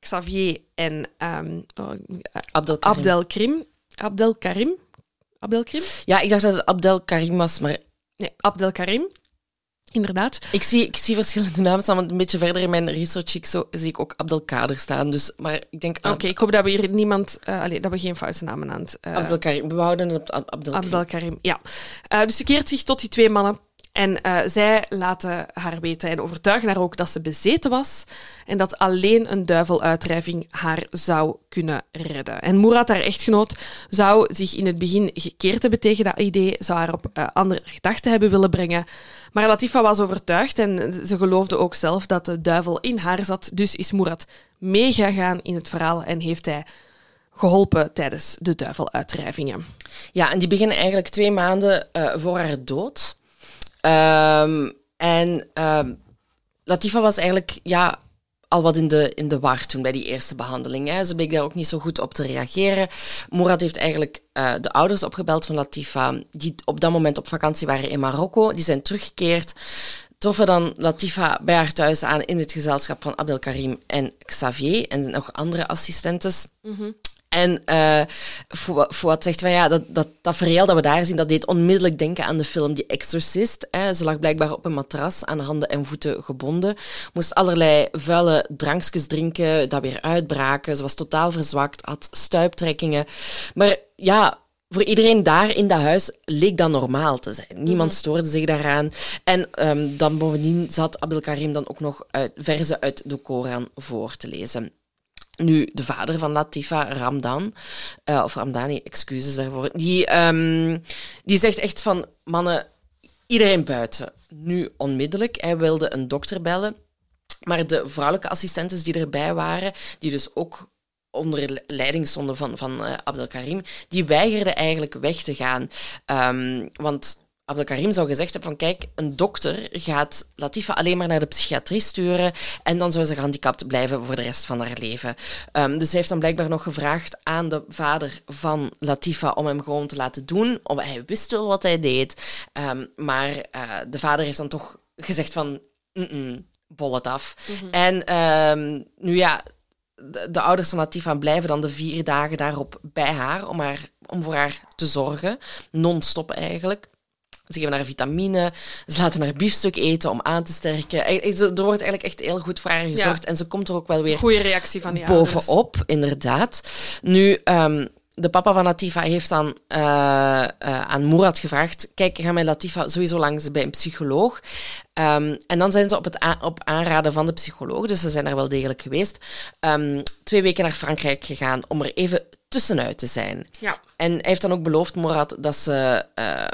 Xavier en ehm oh, eh, Abdelkarim. Abdelkrim. Abdelkarim? Ja, ik dacht dat het Abdelkarim was, maar Nee, Abdelkarim. Inderdaad. ik zie, ik zie verschillende namen staan, want een beetje verder in mijn research zie ik, zo, zie ik ook Abdelkader staan. Dus, maar ik denk Oké, ik hoop dat we hier niemand... allee, dat we geen foute namen aan het... Abdelkarim. We houden het op Ab- Abdelkarim. Abdelkarim, ja. Eh, dus ze keert zich tot die twee mannen. En zij laten haar weten en overtuigen haar ook dat ze bezeten was en dat alleen een duiveluitdrijving haar zou kunnen redden. En Murat, haar echtgenoot, zou zich in het begin gekeerd hebben tegen dat idee, zou haar op andere gedachten hebben willen brengen. Maar Latifa was overtuigd en ze geloofde ook zelf dat de duivel in haar zat. Dus is Murat meegegaan in het verhaal en heeft hij geholpen tijdens de duiveluitdrijvingen. Ja, en die beginnen eigenlijk twee maanden eh, voor haar dood. Ehm, en ehm, Latifa was eigenlijk ja, al wat in de, in de war toen bij die eerste behandeling. Hè. Ze bleek daar ook niet zo goed op te reageren. Mourad heeft eigenlijk eh, de ouders opgebeld van Latifa, die op dat moment op vakantie waren in Marokko. Die zijn teruggekeerd. Troffen dan Latifa bij haar thuis aan in het gezelschap van Abdelkarim en Xavier en nog andere assistentes. En eh Fou- Fouad zegt van ja, dat, dat tafereel dat we daar zien, dat deed onmiddellijk denken aan de film The Exorcist. Hè. Ze lag blijkbaar op een matras aan handen en voeten gebonden. Moest allerlei vuile drankjes drinken, dat weer uitbraken. Ze was totaal verzwakt, had stuiptrekkingen. Maar ja, voor iedereen daar in dat huis leek dat normaal te zijn. Niemand stoorde zich daaraan. En ehm, dan bovendien zat Abdelkarim dan ook nog uit, verzen uit de Koran voor te lezen. Nu, de vader van Latifa, Ramdan, eh, of Ramdani, excuses daarvoor, die, ehm, die zegt echt van, mannen, iedereen buiten, nu onmiddellijk. Hij wilde een dokter bellen, maar de vrouwelijke assistentes die erbij waren, die dus ook onder leiding stonden van, van uh, Abdelkarim, die weigerden eigenlijk weg te gaan. Um, want Abdelkarim zou gezegd hebben van kijk, een dokter gaat Latifa alleen maar naar de psychiatrie sturen en dan zou ze gehandicapt blijven voor de rest van haar leven. Um, dus hij heeft dan blijkbaar nog gevraagd aan de vader van Latifa om hem gewoon te laten doen. Om, hij wist wel wat hij deed, um, maar uh, de vader heeft dan toch gezegd van mm -mm, bol het af. Mm -hmm. En um, nu ja, de, de, ouders van Latifa blijven dan de vier dagen daarop bij haar om, haar, om voor haar te zorgen. Non-stop eigenlijk. Ze geven haar vitamine, ze laten haar biefstuk eten om aan te sterken. Er wordt eigenlijk echt heel goed voor haar gezorgd ja. en ze komt er ook wel weer Goeie reactie van die bovenop, ouders. inderdaad. Nu, um, de papa van Latifa heeft dan uh, uh, aan Murat gevraagd: Kijk, ga met Latifa sowieso langs bij een psycholoog. Um, en dan zijn ze op, het op aanraden van de psycholoog, dus ze zijn daar wel degelijk geweest, um, twee weken naar Frankrijk gegaan om er even tussenuit te zijn. Ja. En hij heeft dan ook beloofd, Murat, dat ze. Uh,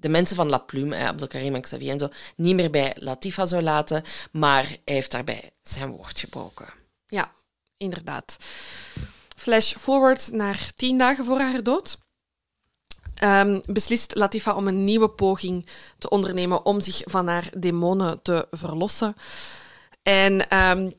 de mensen van La Plume, eh, Abdelkarim en Xavier en zo, niet meer bij Latifa zou laten, maar hij heeft daarbij zijn woord gebroken. Ja, inderdaad. Flash forward naar tien dagen voor haar dood. Um, beslist Latifa om een nieuwe poging te ondernemen om zich van haar demonen te verlossen. En um,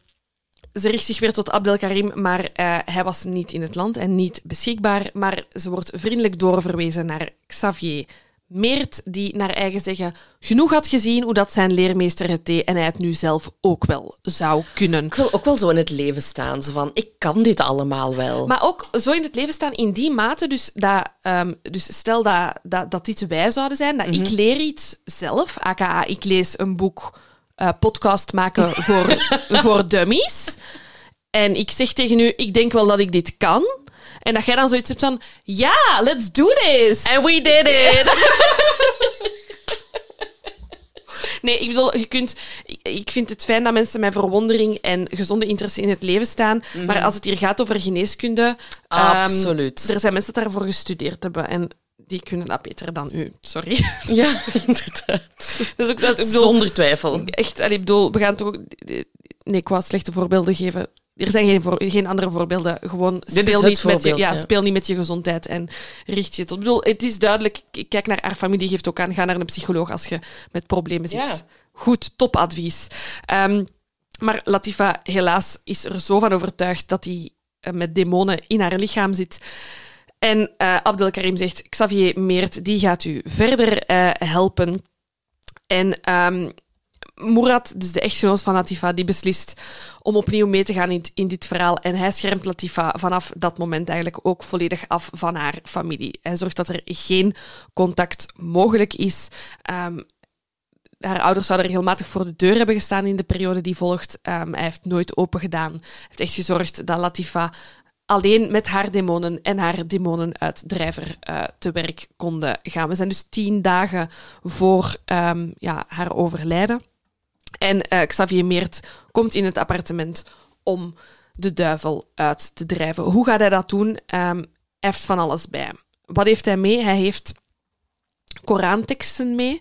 ze richt zich weer tot Abdelkarim, maar uh, hij was niet in het land en niet beschikbaar. Maar ze wordt vriendelijk doorverwezen naar Xavier Meert, die naar eigen zeggen genoeg had gezien hoe dat zijn leermeester het deed en hij het nu zelf ook wel zou kunnen. Ik wil ook wel zo in het leven staan, zo van, ik kan dit allemaal wel. Maar ook zo in het leven staan in die mate, dus, dat, um, dus stel dat, dat, dat dit wij zouden zijn, dat mm -hmm. ik leer iets zelf, aka ik lees een boek, uh, podcast maken voor, voor dummies, en ik zeg tegen u, ik denk wel dat ik dit kan... En dat jij dan zoiets hebt van, ja, let's do this. And we did it. Nee, ik bedoel, je kunt... Ik vind het fijn dat mensen met verwondering en gezonde interesse in het leven staan. Mm -hmm. Maar als het hier gaat over geneeskunde... Absoluut. Um, er zijn mensen die daarvoor gestudeerd hebben en die kunnen dat beter dan u. Sorry. Ja, inderdaad. Dat is ook, dat, ik bedoel, Zonder twijfel. Echt, allee, ik bedoel, we gaan toch... Nee, ik wou slechte voorbeelden geven er zijn geen, voor, geen andere voorbeelden. Gewoon speel niet, met je, ja, speel niet met je gezondheid en richt je tot. Ik bedoel, het is duidelijk, kijk naar haar familie, geeft ook aan, ga naar een psycholoog als je met problemen zit. Ja. Goed, topadvies. Um, maar Latifa, helaas, is er zo van overtuigd dat hij uh, met demonen in haar lichaam zit. En uh, Abdelkarim zegt, Xavier Meert, die gaat u verder uh, helpen. En um, Murat, dus de echtgenoot van Latifa, die beslist om opnieuw mee te gaan in, in, dit verhaal. En hij schermt Latifa vanaf dat moment eigenlijk ook volledig af van haar familie. Hij zorgt dat er geen contact mogelijk is. Um, haar ouders zouden regelmatig voor de deur hebben gestaan in de periode die volgt. Um, hij heeft nooit open gedaan. Hij heeft echt gezorgd dat Latifa alleen met haar demonen en haar demonenuitdrijver uh, te werk konden gaan. We zijn dus tien dagen voor um, ja, haar overlijden. En uh, Xavier Meert komt in het appartement om de duivel uit te drijven. Hoe gaat hij dat doen? Um, hij heeft van alles bij. Wat heeft hij mee? Hij heeft Koranteksten mee,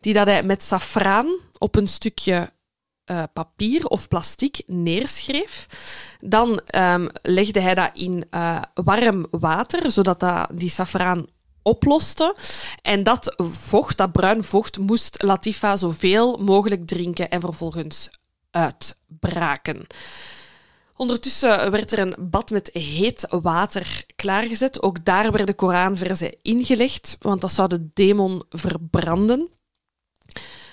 die dat hij met safraan op een stukje uh, papier of plastic neerschreef. Dan um, legde hij dat in uh, warm water, zodat dat, die safraan oploste. En dat vocht, dat bruin vocht, moest Latifa zoveel mogelijk drinken en vervolgens uitbraken. Ondertussen werd er een bad met heet water klaargezet. Ook daar werden Koranversen ingelegd, want dat zou de demon verbranden.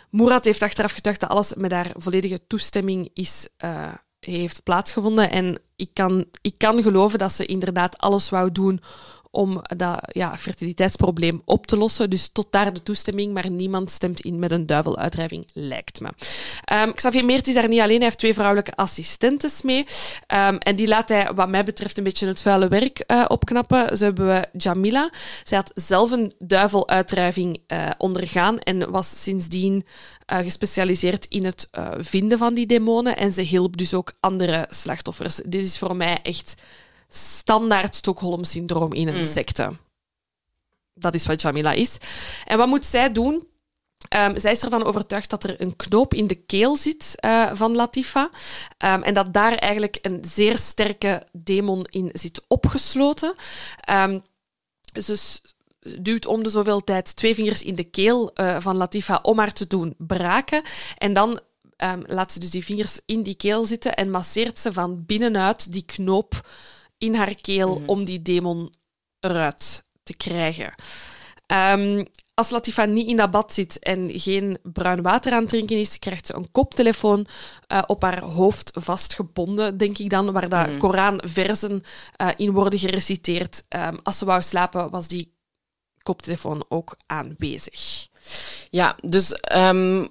Murat heeft achteraf getuigd dat alles met haar volledige toestemming is, uh, heeft plaatsgevonden. En ik kan, ik kan geloven dat ze inderdaad alles wou doen om dat ja, fertiliteitsprobleem op te lossen. Dus tot daar de toestemming, maar niemand stemt in met een duiveluitdrijving, lijkt me. Um, Xavier Meert is daar niet alleen, hij heeft twee vrouwelijke assistentes mee. Um, en die laat hij, wat mij betreft, een beetje het vuile werk uh, opknappen. Zo hebben we Jamila. Zij had zelf een duiveluitdrijving uh, ondergaan en was sindsdien uh, gespecialiseerd in het vinden van die demonen. En ze hielp dus ook andere slachtoffers. Dit is voor mij echt standaard Stockholm-syndroom in een mm. secte. Dat is wat Jamila is. En wat moet zij doen? Ehm, zij is ervan overtuigd dat er een knoop in de keel zit eh, van Latifa. Ehm, en dat daar eigenlijk een zeer sterke demon in zit opgesloten. Um, ze duwt om de zoveel tijd twee vingers in de keel uh, van Latifa om haar te doen braken. En dan laat ze dus die vingers in die keel zitten en masseert ze van binnenuit die knoop in haar keel mm -hmm. om die demon eruit te krijgen. Um, als Latifa niet in dat bad zit en geen bruin water aan het drinken is, krijgt ze een koptelefoon uh, op haar hoofd vastgebonden, denk ik dan, waar de mm. Koranversen uh, in worden gereciteerd. Um, als ze wou slapen, was die koptelefoon ook aanwezig. Ja, dus um,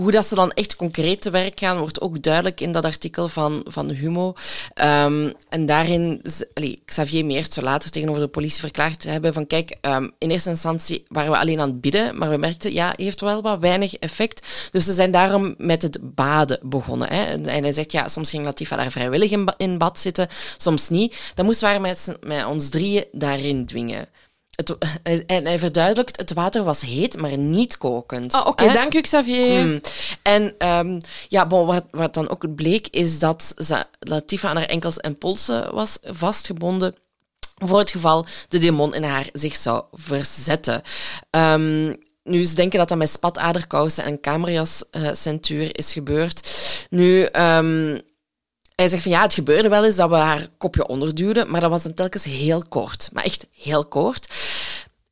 hoe dat ze dan echt concreet te werk gaan, wordt ook duidelijk in dat artikel van, van Humo. Um, en daarin, allee, Xavier Meert zo later tegenover de politie verklaard hebben van kijk, um, in eerste instantie waren we alleen aan het bidden, maar we merkten, ja, heeft wel wat weinig effect. Dus ze zijn daarom met het baden begonnen. Hè. En hij zegt, ja, soms ging Latifa daar vrijwillig in, in bad zitten, soms niet. Dan moesten we met ons drieën daarin dwingen. Het, en hij verduidelijkt, het water was heet, maar niet kokend. Oh, Oké, okay, dank u Xavier. Hmm. En um, ja, bon, wat, wat dan ook bleek, is dat Latifa aan haar enkels en polsen was vastgebonden voor het geval de demon in haar zich zou verzetten. Um, nu, ze denken dat dat met spataderkousen en kamerjascentuur uh, is gebeurd. Nu... Um, hij zegt van ja, het gebeurde wel eens dat we haar kopje onderduwden, maar dat was dan telkens heel kort. Maar echt heel kort.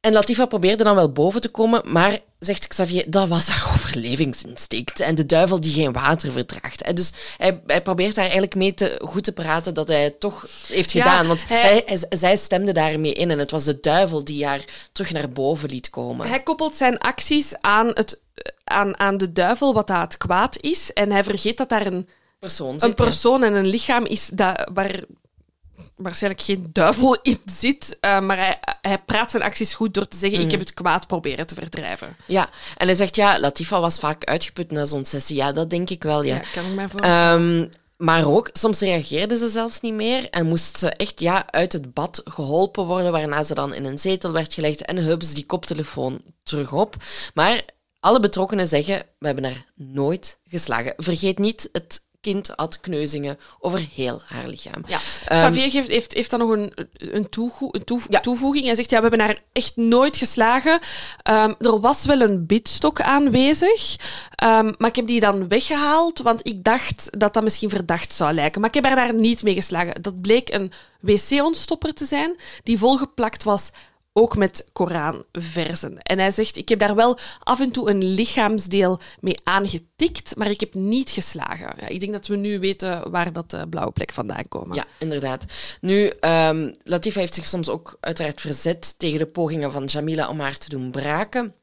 En Latifa probeerde dan wel boven te komen, maar, zegt Xavier, dat was haar overlevingsinstinct. En de duivel die geen water verdraagt. En dus hij, hij probeert daar eigenlijk mee te, goed te praten dat hij het toch heeft gedaan. Want hij, hij, zij stemde daarmee in en het was de duivel die haar terug naar boven liet komen. Hij koppelt zijn acties aan, het, aan, aan de duivel, wat dat kwaad is. En hij vergeet dat daar een persoon zit, Een persoon en een lichaam is dat, waar waarschijnlijk geen duivel in zit, uh, maar hij, hij praat zijn acties goed door te zeggen mm. ik heb het kwaad proberen te verdrijven. Ja, en hij zegt ja, Latifa was vaak uitgeput na zo'n sessie. Ja, dat denk ik wel, ja. ja kan ik mij voorstellen. Um, maar ook, soms reageerde ze zelfs niet meer en moest ze echt ja, uit het bad geholpen worden, waarna ze dan in een zetel werd gelegd en ze die koptelefoon terug op. Maar alle betrokkenen zeggen, we hebben haar nooit geslagen. Vergeet niet het kind had kneuzingen over heel haar lichaam. Ja. Xavier geeft, heeft, heeft dan nog een, een, ja. toevoeging. Hij zegt, ja, we hebben haar echt nooit geslagen. Um, er was wel een bidstok aanwezig, um, maar ik heb die dan weggehaald, want ik dacht dat dat misschien verdacht zou lijken. Maar ik heb haar daar niet mee geslagen. Dat bleek een wc-ontstopper te zijn, die volgeplakt was ook met Koranversen. En hij zegt, ik heb daar wel af en toe een lichaamsdeel mee aangetikt, maar ik heb niet geslagen. Ja, ik denk dat we nu weten waar dat uh, blauwe plek vandaan komen. Ja, inderdaad. Nu, um, Latifa heeft zich soms ook uiteraard verzet tegen de pogingen van Jamila om haar te doen braken.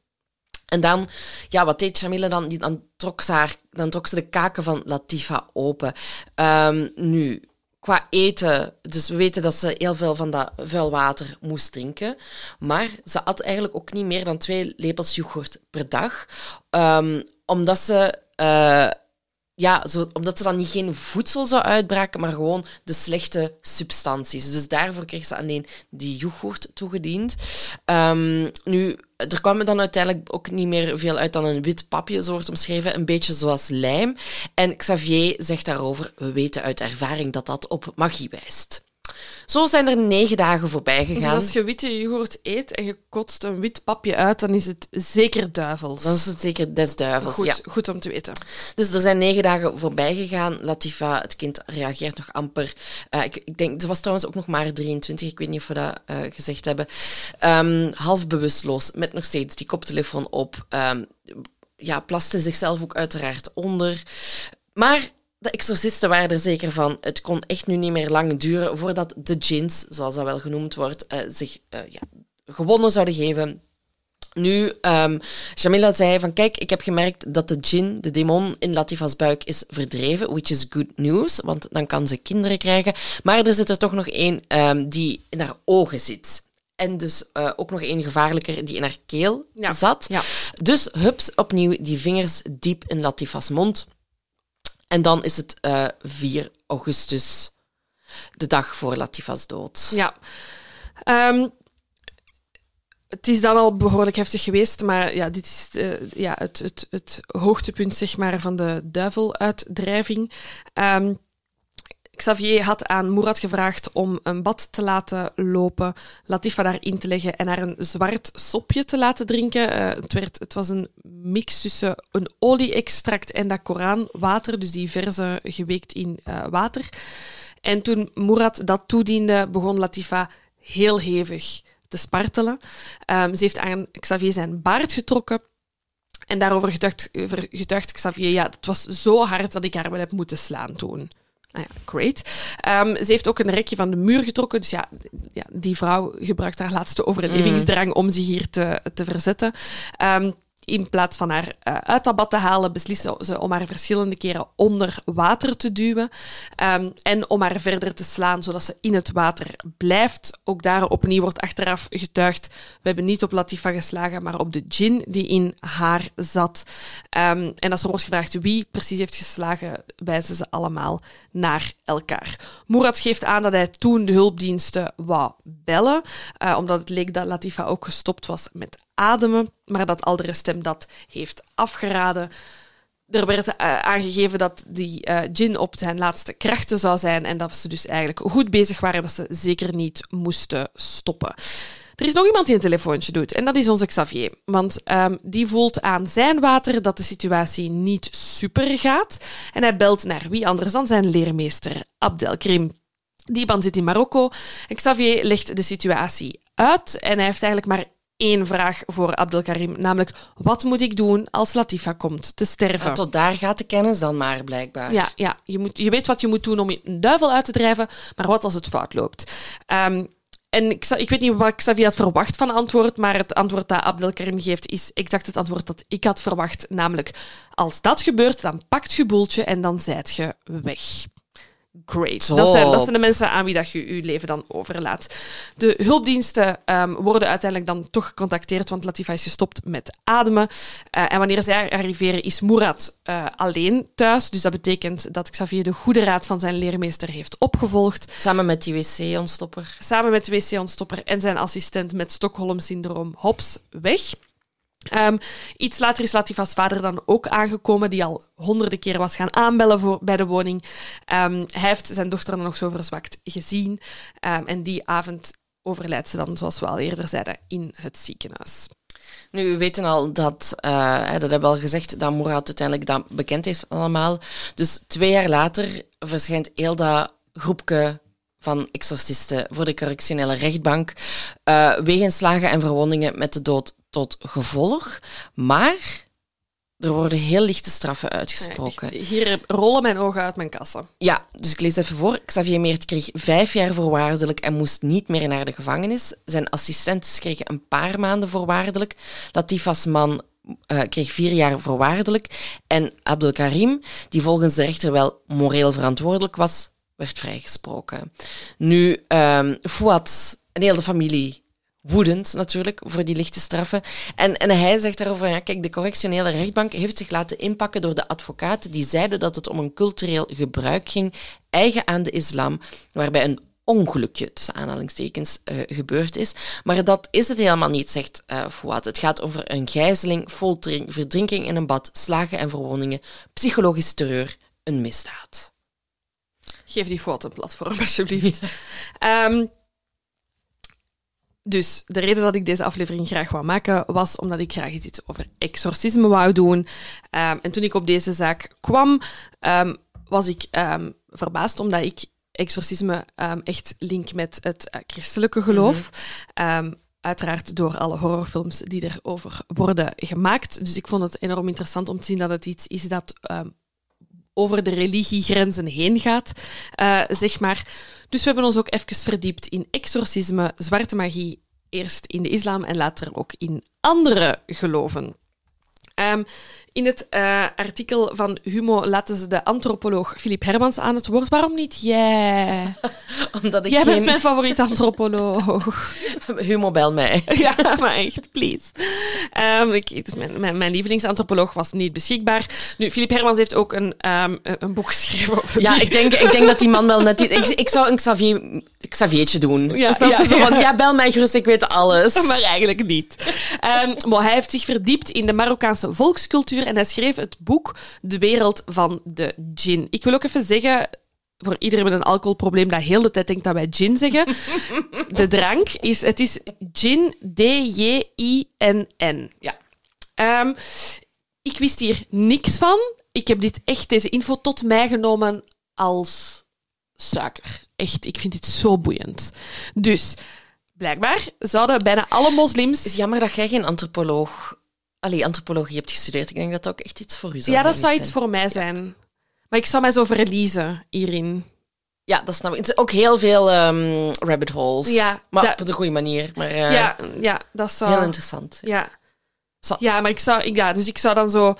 En dan, ja, wat deed Jamila dan? Dan trok ze, haar, dan trok ze de kaken van Latifa open. Um, nu, qua eten, dus we weten dat ze heel veel van dat vuil water moest drinken. Maar ze at eigenlijk ook niet meer dan twee lepels yoghurt per dag. Um, omdat ze. Uh, ja, zo, omdat ze dan niet geen voedsel zou uitbraken, maar gewoon de slechte substanties. Dus daarvoor kreeg ze alleen die yoghurt toegediend. Um, nu, er kwam dan uiteindelijk ook niet meer veel uit dan een wit papje, zo wordt omschreven, een beetje zoals lijm. En Xavier zegt daarover, we weten uit ervaring dat dat op magie wijst. Zo zijn er negen dagen voorbij gegaan. Dus als je witte yoghurt eet en je kotst een wit papje uit, dan is het zeker duivels. Dan is het zeker des duivels, goed, ja. Goed om te weten. Dus er zijn negen dagen voorbij gegaan. Latifa, het kind, reageert nog amper. Uh, ik, ik, denk, ze was trouwens ook nog maar 23, ik weet niet of we dat uh, gezegd hebben. Um, half bewusteloos, met nog steeds die koptelefoon op. Um, ja, plaste zichzelf ook uiteraard onder. Maar de exorcisten waren er zeker van. Het kon echt nu niet meer lang duren voordat de djinns, zoals dat wel genoemd wordt, uh, zich uh, ja, gewonnen zouden geven. Nu, um, Jamila zei van kijk, ik heb gemerkt dat de djinn, de demon in Latifa's buik is verdreven, which is good news, want dan kan ze kinderen krijgen. Maar er zit er toch nog één um, die in haar ogen zit. En dus uh, ook nog één gevaarlijker die in haar keel ja. zat. Ja. Dus hups, opnieuw die vingers diep in Latifa's mond. En dan is het uh, 4 augustus, de dag voor Latifa's dood. Ja. Um, het is dan al behoorlijk heftig geweest, maar ja, dit is eh, ja, het, het, het hoogtepunt zeg maar, van de duiveluitdrijving. Ehm, Xavier had aan Murat gevraagd om een bad te laten lopen, Latifa daarin te leggen en haar een zwart sopje te laten drinken. Eh, het, werd, het was een mix tussen een olie-extract en dat Koranwater, dus die verse geweekt in eh, water. En toen Murat dat toediende, begon Latifa heel hevig te spartelen. Ehm, ze heeft aan Xavier zijn baard getrokken. En daarover gedacht, gedacht Xavier, ja, het was zo hard dat ik haar wel heb moeten slaan toen. Ah ja, great. Ehm, ze heeft ook een rekje van de muur getrokken. Dus ja, ja die vrouw gebruikt haar laatste overlevingsdrang om zich hier te, te verzetten. Um, in plaats van haar uh, uit dat bad te halen, beslissen ze om haar verschillende keren onder water te duwen um, en om haar verder te slaan, zodat ze in het water blijft. Ook daar opnieuw wordt achteraf getuigd. We hebben niet op Latifa geslagen, maar op de gin die in haar zat. Um, en als er wordt gevraagd wie precies heeft geslagen, wijzen ze allemaal naar elkaar. Murat geeft aan dat hij toen de hulpdiensten wou bellen, uh, omdat het leek dat Latifa ook gestopt was met ademen, maar dat Aldere Stem dat heeft afgeraden. Er werd uh, aangegeven dat die uh, gin op zijn laatste krachten zou zijn en dat ze dus eigenlijk goed bezig waren, dat ze zeker niet moesten stoppen. Er is nog iemand die een telefoontje doet en dat is onze Xavier. Want um, die voelt aan zijn water dat de situatie niet super gaat. En hij belt naar wie anders dan zijn leermeester Abdelkrim. Die band zit in Marokko. Xavier legt de situatie uit en hij heeft eigenlijk maar één vraag voor Abdelkarim, namelijk wat moet ik doen als Latifa komt te sterven? Ja, tot daar gaat de kennis dan maar, blijkbaar. Ja, ja je, moet, je weet wat je moet doen om een duivel uit te drijven, maar wat als het fout loopt? Um, en ik, ik, weet niet wat Xavier had verwacht van antwoord, maar het antwoord dat Abdelkarim geeft is exact het antwoord dat ik had verwacht. Namelijk, als dat gebeurt, dan pakt je boeltje en dan zijt je weg. Great. Dat zijn, dat zijn, de mensen aan wie dat je je leven dan overlaat. De hulpdiensten um, worden uiteindelijk dan toch gecontacteerd, want Latifa is gestopt met ademen. Uh, en wanneer zij arriveren, is Murat uh, alleen thuis. Dus dat betekent dat Xavier de goede raad van zijn leermeester heeft opgevolgd. Samen met die wc-ontstopper. Samen met de wc-ontstopper en zijn assistent met Stockholm-syndroom Hops weg. Um, iets later is Latifa's vader dan ook aangekomen, die al honderden keer was gaan aanbellen voor, bij de woning. Um, hij heeft zijn dochter dan nog zo verzwakt gezien. Um, en die avond overlijdt ze dan, zoals we al eerder zeiden, in het ziekenhuis. Nu, we weten al dat, uh, dat hebben we al gezegd, dat Mourad uiteindelijk dat bekend heeft allemaal. Dus twee jaar later verschijnt heel dat groepje van exorcisten voor de correctionele rechtbank uh, wegens slagen en verwondingen met de dood tot gevolg. Maar er worden heel lichte straffen uitgesproken. Ja, hier rollen mijn ogen uit mijn kassen. Ja, dus ik lees even voor. Xavier Meert kreeg vijf jaar voorwaardelijk en moest niet meer naar de gevangenis. Zijn assistenten kregen een paar maanden voorwaardelijk. Latifas man uh, kreeg vier jaar voorwaardelijk. En Abdelkarim, die volgens de rechter wel moreel verantwoordelijk was, werd vrijgesproken. Nu, um, Fouad, een hele familie woedend natuurlijk voor die lichte straffen. En, en hij zegt daarover, ja, kijk, de correctionele rechtbank heeft zich laten inpakken door de advocaten die zeiden dat het om een cultureel gebruik ging, eigen aan de islam, waarbij een ongelukje, tussen aanhalingstekens, uh, gebeurd is. Maar dat is het helemaal niet, zegt uh, Fouad. Het gaat over een gijzeling, foltering, verdrinking in een bad, slagen en verwondingen, psychologische terreur, een misdaad. Geef die Fouad een platform, alsjeblieft. um, Dus de reden dat ik deze aflevering graag wou maken, was omdat ik graag iets over exorcisme wou doen. Um, en toen ik op deze zaak kwam, um, was ik um, verbaasd, omdat ik exorcisme echt link met het uh, christelijke geloof. Mm -hmm. Uiteraard door alle horrorfilms die erover worden gemaakt. Dus ik vond het enorm interessant om te zien dat het iets is dat over de religiegrenzen heen gaat, uh, zeg maar. Dus we hebben ons ook even verdiept in exorcisme, zwarte magie, eerst in de islam en later ook in andere geloven. Ehm, in het eh, artikel van Humo laten ze de antropoloog Filip Hermans aan het woord. Waarom niet jij? Omdat ik Jij bent geen... mijn favoriete antropoloog. Humo bel mij. ja, maar echt, please. Ehm, ik, het is mijn, mijn, mijn lievelingsantropoloog was niet beschikbaar. Nu, Filip Hermans heeft ook een, ehm, een boek geschreven over Ja, die- ik denk, ik denk dat die man wel net... Ik, ik zou een Xavier, Xaviertje doen. Ja, Snap ja, Zo ja. van, ja, bel mij gerust, ik weet alles. Maar eigenlijk niet. Maar hij heeft zich verdiept in de Marokkaanse volkscultuur en hij schreef het boek De wereld van de gin. Ik wil ook even zeggen, voor iedereen met een alcoholprobleem dat heel de tijd denkt dat wij gin zeggen, de drank is, het is gin, D-J-I-N-N. Ja. Ehm, ik wist hier niks van. Ik heb dit echt, deze info tot mij genomen als suiker. Echt, ik vind dit zo boeiend. Dus, blijkbaar zouden bijna alle Het is moslims... jammer dat jij geen antropoloog... Allee, antropologie hebt gestudeerd. Ik denk dat dat ook echt iets voor u zou Ja, dat zijn. zou iets voor mij zijn. Maar ik zou mij zo verliezen hierin. Ja, dat snap ik. Het zijn ook heel veel ehm, rabbit holes. Ja, maar dat- op de goede manier. Maar eh, Ja, ja, dat zou... heel interessant. Ja. Zo. ja, maar ik zou... ik- Ja, dus ik zou dan zo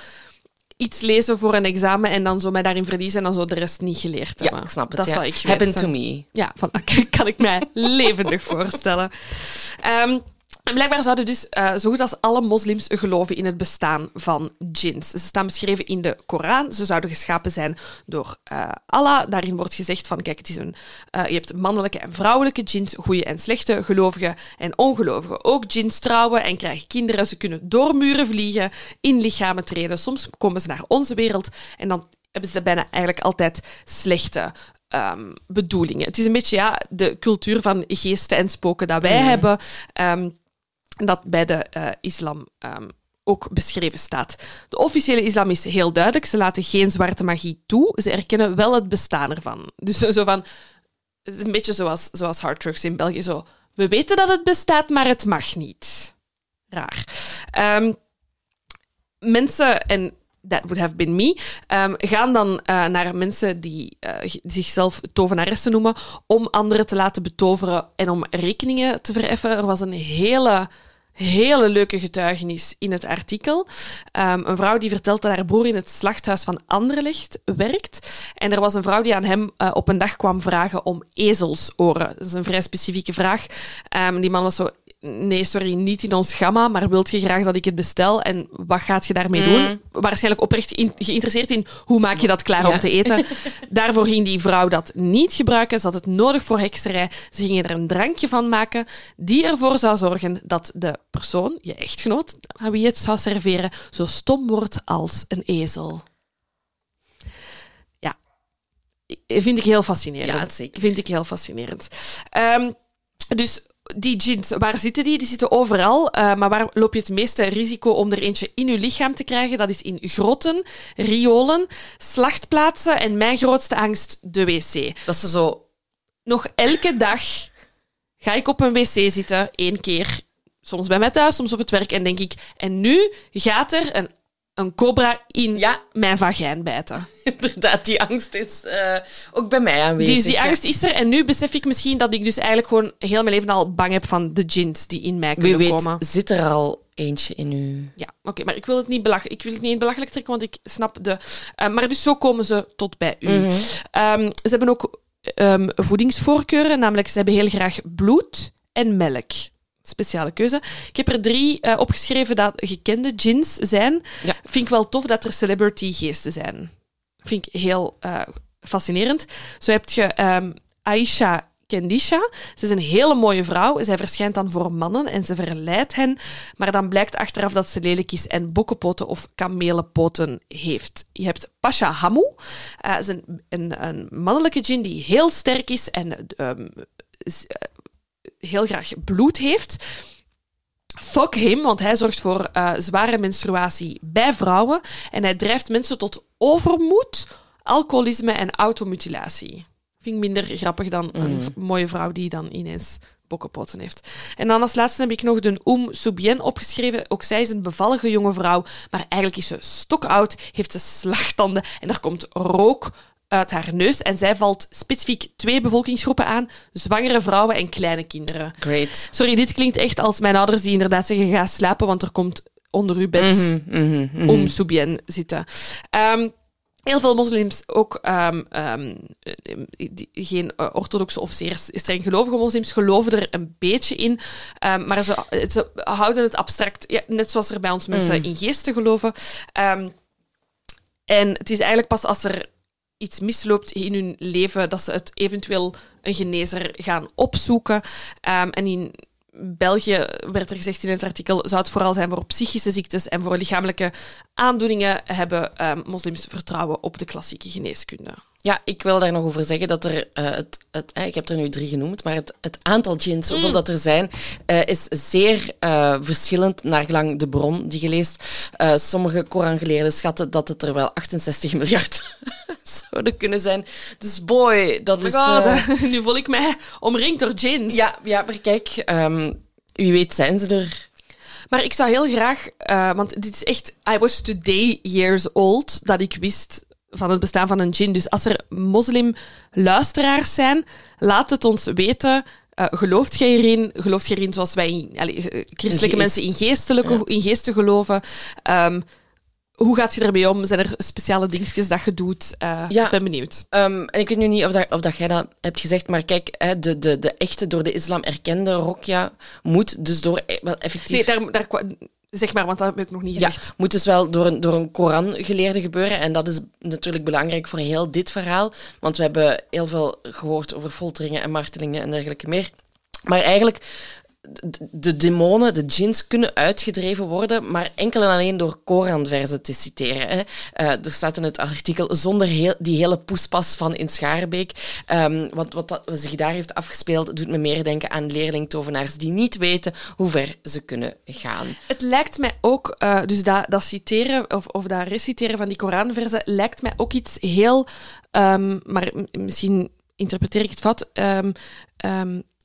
iets lezen voor een examen en dan zo mij daarin verliezen en dan zo de rest niet geleerd Ja, hebben. ik snap het. Dat ja. zou ik zijn. to me. Ja, van, kan ik mij levendig voorstellen. Ehm, en blijkbaar zouden dus eh, zo goed als alle moslims geloven in het bestaan van djinns. Ze staan beschreven in de Koran. Ze zouden geschapen zijn door eh, Allah. Daarin wordt gezegd van, kijk, het is een, eh, je hebt mannelijke en vrouwelijke djinns, goede en slechte, gelovigen en ongelovigen. Ook djinns trouwen en krijgen kinderen. Ze kunnen door muren vliegen, in lichamen treden. Soms komen ze naar onze wereld en dan hebben ze bijna eigenlijk altijd slechte ehm, bedoelingen. Het is een beetje ja, de cultuur van geesten en spoken dat wij hebben, ehm, dat bij de eh, islam ehm, ook beschreven staat. De officiële islam is heel duidelijk. Ze laten geen zwarte magie toe. Ze erkennen wel het bestaan ervan. Dus zo van... Een beetje zoals, zoals hard drugs in België. Zo, we weten dat het bestaat, maar het mag niet. Raar. Ehm, mensen, en that would have been me, ehm, gaan dan eh, naar mensen die eh, zichzelf tovenaressen noemen om anderen te laten betoveren en om rekeningen te vereffen. Er was een hele, hele leuke getuigenis in het artikel. Ehm, een vrouw die vertelt dat haar broer in het slachthuis van Anderlecht werkt. En er was een vrouw die aan hem eh, op een dag kwam vragen om ezelsoren. Dat is een vrij specifieke vraag. Ehm, die man was zo... Nee, sorry, niet in ons gamma, maar wilt je graag dat ik het bestel? En wat gaat je daarmee doen? Waarschijnlijk oprecht in- geïnteresseerd in hoe maak je dat klaar om te eten. Daarvoor ging die vrouw dat niet gebruiken. Ze had het nodig voor hekserij. Ze gingen er een drankje van maken die ervoor zou zorgen dat de persoon, je echtgenoot, aan wie je het zou serveren, zo stom wordt als een ezel. Ja, vind ik heel fascinerend. Ja, zeker. Vind ik heel fascinerend. Ehm, dus die jeans, waar zitten die? Die zitten overal. eh, maar waar loop je het meeste risico om er eentje in je lichaam te krijgen? Dat is in grotten, riolen, slachtplaatsen en mijn grootste angst, de wc. Dat ze zo... Nog elke dag ga ik op een wc zitten, één keer. Soms bij mij thuis, soms op het werk. En denk ik, en nu gaat er een, een cobra in Ja. mijn vagijn bijten. Inderdaad, die angst is eh, ook bij mij aanwezig. Die, die ja. angst is er. En nu besef ik misschien dat ik dus eigenlijk gewoon heel mijn leven al bang heb van de jeans die in mij Wie kunnen weet, komen. zit er al eentje in u. Ja, oké, maar ik wil het niet belach ik wil het niet in belachelijk trekken, want ik snap de. eh, maar dus zo komen ze tot bij u. Mhm. Ehm, ze hebben ook ehm, voedingsvoorkeuren, namelijk ze hebben heel graag bloed en melk. Speciale keuze. Ik heb er drie eh, opgeschreven dat gekende gins zijn. Ja. Vind ik wel tof dat er celebrity geesten zijn. Vind ik heel eh, fascinerend. Zo heb je ehm, Aisha Kendisha. Ze is een hele mooie vrouw. Zij verschijnt dan voor mannen en ze verleidt hen. Maar dan blijkt achteraf dat ze lelijk is en bokkenpoten of kamelenpoten heeft. Je hebt Pasha Hamu. Eh, dat is een, een, een mannelijke djinn die heel sterk is en ehm, eh, heel graag bloed heeft. Fuck hem, want hij zorgt voor eh, zware menstruatie bij vrouwen. En hij drijft mensen tot overmoed, alcoholisme en automutilatie. Vind ik minder grappig dan een v- mooie vrouw die dan ineens bokkenpoten heeft. En dan als laatste heb ik nog de Oum Soubien opgeschreven. Ook zij is een bevallige jonge vrouw, maar eigenlijk is ze stokoud, heeft ze slagtanden en er komt rook uit haar neus. En zij valt specifiek twee bevolkingsgroepen aan, zwangere vrouwen en kleine kinderen. Great. Sorry, dit klinkt echt als mijn ouders die inderdaad zeggen: ga slapen, want er komt onder uw bed Mhm, mhm, mhm. om Soubien zitten. Ehm, heel veel moslims, ook ehm, ehm, eh, die- geen eh, orthodoxe of zeer streng gelovige moslims, geloven er een beetje in. Maar ze, ze houden het abstract, ja, net zoals er bij ons mensen Mm. in geesten geloven. En het is eigenlijk pas als er iets misloopt in hun leven dat ze het eventueel een genezer gaan opzoeken. Ehm, en in België werd er gezegd in het artikel, zou het vooral zijn voor psychische ziektes en voor lichamelijke aandoeningen hebben ehm, moslims vertrouwen op de klassieke geneeskunde. Ja, ik wil daar nog over zeggen dat er, eh, het, het, eh, ik heb er nu drie genoemd, maar het, het aantal djinns, Mm. hoeveel dat er zijn, eh, is zeer eh, verschillend naar gelang de bron die je leest. Sommige Korangeleerden schatten dat het er wel 68 miljard zouden kunnen zijn. Dus boy, dat Oh is... god, nu voel ik mij omringd door djinns. ja, ja, maar kijk, ehm, wie weet zijn ze er. Maar ik zou heel graag, want dit is echt, I was today years old dat ik wist van het bestaan van een djinn. Dus als er moslim-luisteraars zijn, laat het ons weten. Eh, gelooft jij erin? Gelooft jij erin zoals wij, in, allee, eh, christelijke mensen, in, geestelijke, Ja. in geesten geloven? Ehm, hoe gaat je ermee om? Zijn er speciale dingetjes dat je doet? Eh, Ja. Ik ben benieuwd. Ehm, en ik weet nu niet of, dat, of dat jij dat hebt gezegd, maar kijk, hè, de, de, de echte door de islam erkende rokja moet dus door wel effectief... Nee, daar, daar, zeg maar, want dat heb ik nog niet Ja, gezegd. moet dus wel door een, door een Koran-geleerde gebeuren. En dat is natuurlijk belangrijk voor heel dit verhaal. Want we hebben heel veel gehoord over folteringen en martelingen en dergelijke meer. Maar eigenlijk, de, de demonen, de djinns, kunnen uitgedreven worden, maar enkel en alleen door Koranversen te citeren. Hè. Eh, er staat in het artikel zonder heel, die hele poespas van in Schaarbeek. Ehm, want wat dat, zich daar heeft afgespeeld, doet me meer denken aan leerlingtovenaars die niet weten hoe ver ze kunnen gaan. Het lijkt mij ook, eh, dus dat, dat citeren of, of dat reciteren van die Koranversen lijkt mij ook iets heel, ehm, maar misschien interpreteer ik het fout, ehm,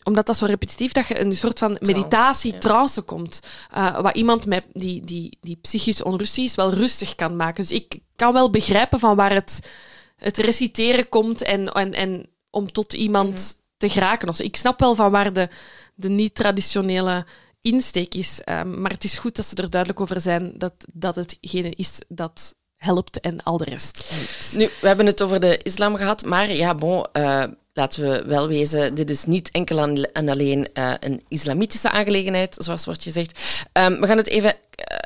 omdat dat zo repetitief, dat je een soort van meditatie, ja. trance komt, eh, wat iemand met die, die, die psychisch onrustig is wel rustig kan maken. Dus ik kan wel begrijpen van waar het, het reciteren komt en, en, en om tot iemand te geraken. Of. Ik snap wel van waar de, de niet-traditionele insteek is. ehm, maar het is goed dat ze er duidelijk over zijn dat, dat hetgene is dat helpt en al de rest niet. Nu, we hebben het over de islam gehad, maar ja, bon, eh, laten we wel wezen, dit is niet enkel en en alleen eh, een islamitische aangelegenheid, zoals wordt gezegd. Ehm, we gaan het even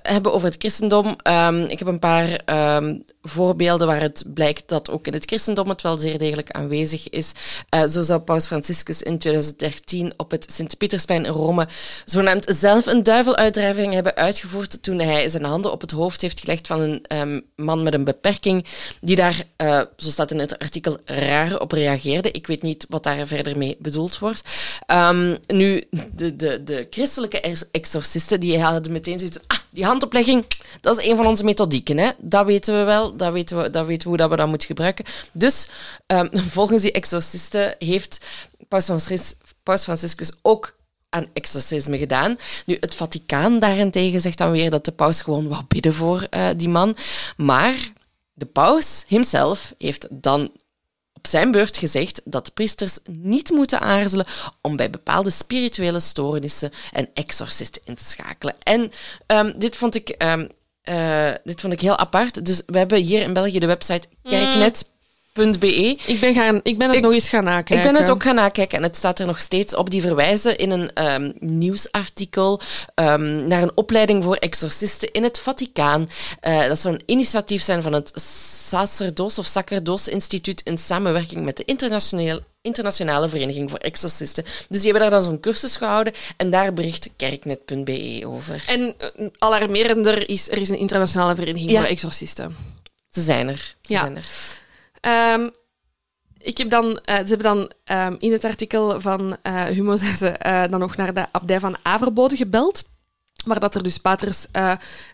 hebben over het christendom. Ehm, ik heb een paar ehm, voorbeelden waar het blijkt dat ook in het christendom het wel zeer degelijk aanwezig is. Eh, zo zou Paus Franciscus in 2013 op het Sint-Pietersplein in Rome zogenaamd zelf een duiveluitdrijving hebben uitgevoerd toen hij zijn handen op het hoofd heeft gelegd van een ehm, man met een beperking die daar, eh, zo staat in het artikel, raar op reageerde. Ik weet niet wat daar verder mee bedoeld wordt. Nu, de, de, de christelijke ex- exorcisten die hadden meteen zoiets ah, die handoplegging, dat is een van onze methodieken. Hè? Dat weten we wel, dat weten we, dat weten we hoe dat we dat moeten gebruiken. Dus ehm, volgens die exorcisten heeft Paus Francis- Paus Franciscus ook aan exorcisme gedaan. Nu, het Vaticaan daarentegen zegt dan weer dat de paus gewoon wou bidden voor eh, die man. Maar de paus himself heeft dan op zijn beurt gezegd dat priesters niet moeten aarzelen om bij bepaalde spirituele stoornissen een exorcist in te schakelen. En ehm, dit vond ik... ehm, eh, dit vond ik heel apart. Dus we hebben hier in België de website kerknet.be. Ik ben, gaan, ik ben het Ik- nog eens gaan nakijken. Ik ben het ook gaan nakijken en het staat er nog steeds op. Die verwijzen in een ehm, nieuwsartikel ehm, naar een opleiding voor exorcisten in het Vaticaan. Eh, dat zou een initiatief zijn van het Sacerdoos of Sacerdoos Instituut in samenwerking met de internationale, internationale Vereniging voor Exorcisten. Dus die hebben daar dan zo'n cursus gehouden en daar bericht kerknet.be over. En eh, alarmerender is, er is een internationale vereniging Ja. voor exorcisten. Ze zijn er. Ze Ja. zijn er. Ehm, ik heb dan, eh, ze hebben dan ehm, in het artikel van eh, Humo zijn ze, eh, dan nog naar de abdij van Averbode gebeld. Maar dat er dus paters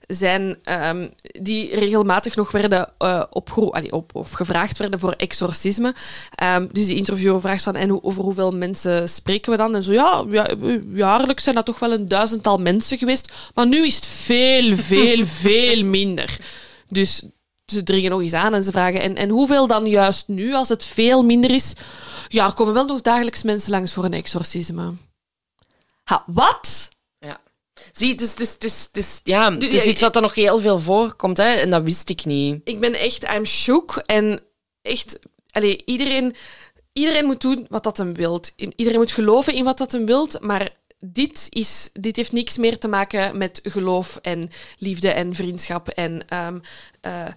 zijn ehm, die regelmatig nog werden uh, opgero- allee, op, of gevraagd werden voor exorcisme. Dus die interviewer vraagt van, en over hoeveel mensen spreken we dan? En zo, ja, ja, jaarlijks zijn dat toch wel een duizendtal mensen geweest. Maar nu is het veel, veel, veel minder. Dus ze dringen nog eens aan en ze vragen, en, en hoeveel dan juist nu, als het veel minder is? Ja, er komen wel nog dagelijks mensen langs voor een exorcisme. Ha, wat? Ja. Zie, dus, dus, dus, dus ja, het is ja, iets wat er nog heel veel voorkomt, hè, en dat wist ik niet. Ik ben echt, I'm shook. En echt, allee, iedereen, iedereen moet doen wat dat hem wilt. Iedereen moet geloven in wat dat hem wilt, maar dit, is, dit heeft niks meer te maken met geloof en liefde en vriendschap en ehm, eh,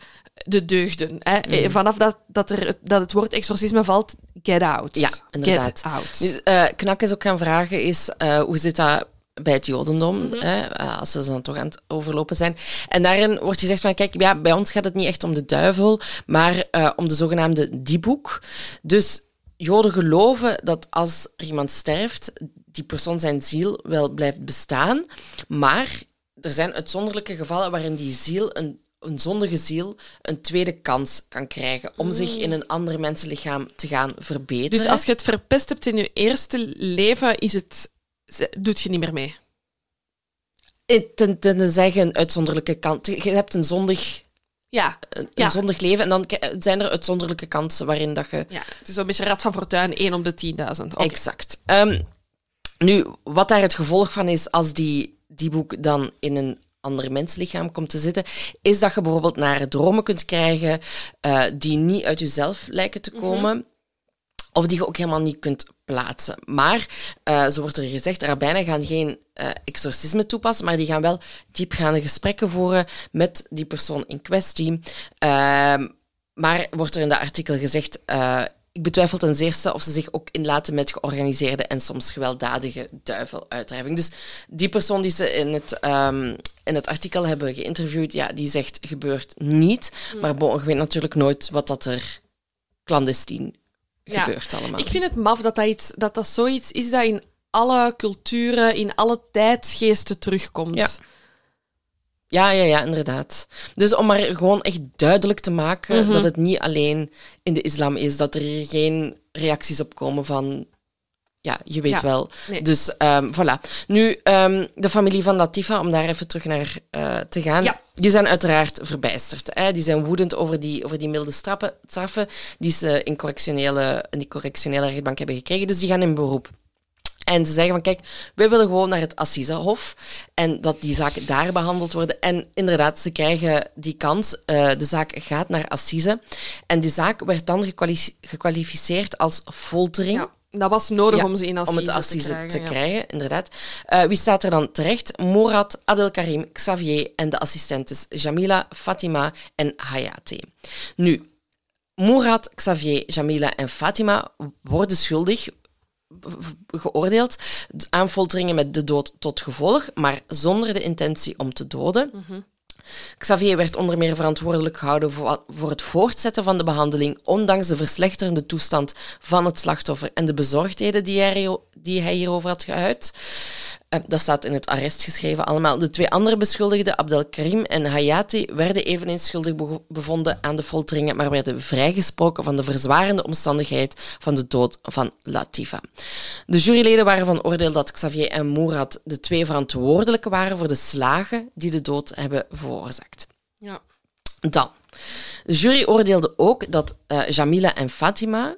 de deugden. Hè. Mhm. Vanaf dat, dat, er, dat het woord exorcisme valt, get out. Ja, inderdaad. Get out. Dus, eh, Knak is ook gaan vragen, is, eh, hoe zit dat bij het jodendom, Mhm. hè, eh, als we dan toch aan het overlopen zijn. En daarin wordt gezegd van, kijk, ja, bij ons gaat het niet echt om de duivel, maar eh, om de zogenaamde dieboek. Dus joden geloven dat als er iemand sterft, die persoon zijn ziel wel blijft bestaan, maar er zijn uitzonderlijke gevallen waarin die ziel een een zondige ziel een tweede kans kan krijgen om zich in een ander mensenlichaam te gaan verbeteren. Dus als je het verpest hebt in je eerste leven, is het, doet je niet meer mee. Eh, ten, tenzij je een uitzonderlijke kant... Je hebt een zondig, Ja, een, Ja. een zondig leven en dan k- zijn er uitzonderlijke kansen waarin dat je... ja. het is zo'n beetje Rad van Fortuin, 1 op de 10.000. Oké. Exact. Ehm, nu, wat daar het gevolg van is als die, die boek dan in een ander menslichaam komt te zitten, is dat je bijvoorbeeld naar dromen kunt krijgen eh, die niet uit jezelf lijken te komen. Of die je ook helemaal niet kunt plaatsen. Maar, eh, zo wordt er gezegd, rabbijnen gaan geen eh, exorcisme toepassen, maar die gaan wel diepgaande gesprekken voeren met die persoon in kwestie. Ehm, maar wordt er in dat artikel gezegd, ik betwijfel ten zeerste of ze zich ook inlaten met georganiseerde en soms gewelddadige duiveluitdrijving. Dus die persoon die ze in het, ehm, in het artikel hebben geïnterviewd, ja, die zegt gebeurt niet. Maar bon, je weet natuurlijk nooit wat dat er clandestien Ja. gebeurt allemaal. Ik vind het maf dat dat, iets, dat dat zoiets is dat in alle culturen, in alle tijdsgeesten terugkomt. Ja. Ja, ja, ja, inderdaad. Dus om maar gewoon echt duidelijk te maken Mhm. dat het niet alleen in de islam is, dat er hier geen reacties op komen van, ja, je weet Ja, wel. nee. Dus ehm, voilà. Nu, ehm, de familie van Latifa, om daar even terug naar eh, te gaan, Ja. die zijn uiteraard verbijsterd. Hè? Die zijn woedend over die, over die milde straffen, straffen die ze in, correctionele, in die correctionele rechtbank hebben gekregen. Dus die gaan in beroep. En ze zeggen van, kijk, wij willen gewoon naar het Assisehof en dat die zaken daar behandeld worden. En inderdaad, ze krijgen die kans. Eh, de zaak gaat naar Assise. En die zaak werd dan gekwali- gekwalificeerd als foltering. Ja, dat was nodig Ja, om ze in assise, om het assise te krijgen. te ja. krijgen, inderdaad. Eh, wie staat er dan terecht? Morad, Abdelkarim, Xavier en de assistentes Jamila, Fatima en Hayate. Nu, Morad, Xavier, Jamila en Fatima worden schuldig geoordeeld aan folteringen met de dood tot gevolg, maar zonder de intentie om te doden. Xavier werd onder meer verantwoordelijk gehouden voor, het voortzetten van de behandeling, ondanks de verslechterende toestand van het slachtoffer en de bezorgdheden die hij, die hij hierover had geuit. Eh, dat staat in het arrest geschreven allemaal. De twee andere beschuldigden, Abdelkarim en Hayati, werden eveneens schuldig be- bevonden aan de folteringen, maar werden vrijgesproken van de verzwarende omstandigheid van de dood van Latifa. De juryleden waren van oordeel dat Xavier en Mourad de twee verantwoordelijke waren voor de slagen die de dood hebben veroorzaakt. Ja. Dan. De jury oordeelde ook dat eh, Jamila en Fatima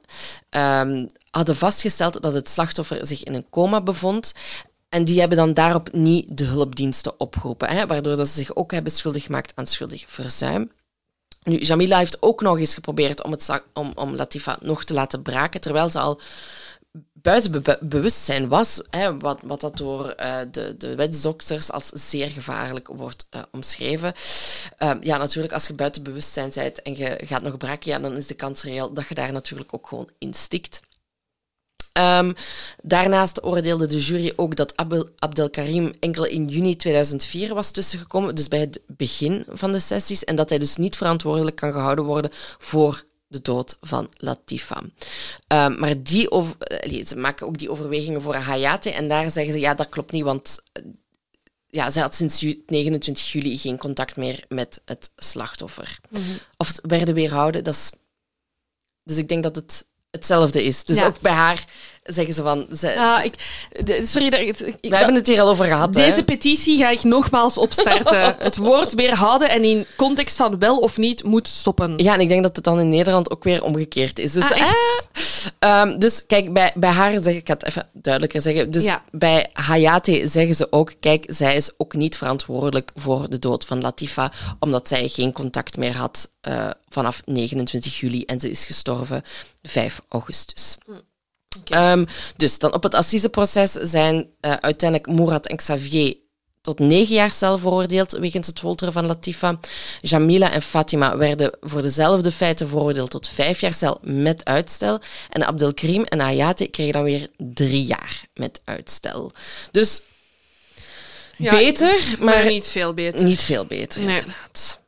ehm, hadden vastgesteld dat het slachtoffer zich in een coma bevond. En die hebben dan daarop niet de hulpdiensten opgeroepen, hè, waardoor dat ze zich ook hebben schuldig gemaakt aan schuldig verzuim. Nu, Jamila heeft ook nog eens geprobeerd om, het, om, om Latifa nog te laten braken, terwijl ze al buiten be- bewustzijn was, hè, wat, wat dat door eh, de, de wetsdokters als zeer gevaarlijk wordt eh, omschreven. Ehm, ja, natuurlijk, als je buiten bewustzijn bent en je gaat nog braken, dan is de kans reëel dat je daar natuurlijk ook gewoon in Ehm, daarnaast oordeelde de jury ook dat Abdel, Abdelkarim enkel in juni 2004 was tussengekomen, dus bij het begin van de sessies, en dat hij dus niet verantwoordelijk kan gehouden worden voor de dood van Latifa. Ehm, maar die eh, ze maken ook die overwegingen voor Hayate, en daar zeggen ze, ja, dat klopt niet, want eh, ja, ze had sinds ju- 29 juli geen contact meer met het slachtoffer. Of het werden weerhouden, dat is... Dus ik denk dat het hetzelfde is. Dus Ja. ook bij haar zeggen ze van... Ze, Ah, ik, sorry, dat, ik, we hebben het hier al over gehad, hè. Deze petitie ga ik nogmaals opstarten. het woord weerhouden en in context van wel of niet moet stoppen. Ja, en ik denk dat het dan in Nederland ook weer omgekeerd is. Dus, Ah, echt? eh, ehm, dus kijk, bij, bij haar zeg ik, het even duidelijker zeggen. Dus Ja. bij Hayate zeggen ze ook, kijk, zij is ook niet verantwoordelijk voor de dood van Latifa, omdat zij geen contact meer had eh, vanaf 29 juli en ze is gestorven 5 augustus. Ehm, dus dan op het assiseproces zijn eh, uiteindelijk Murat en Xavier tot negen jaar cel veroordeeld wegens het folteren van Latifa. Jamila en Fatima werden voor dezelfde feiten veroordeeld tot vijf jaar cel met uitstel. En Abdelkrim en Hayate kregen dan weer drie jaar met uitstel. Dus Ja, beter, maar, maar niet veel beter. niet veel beter, Nee. inderdaad.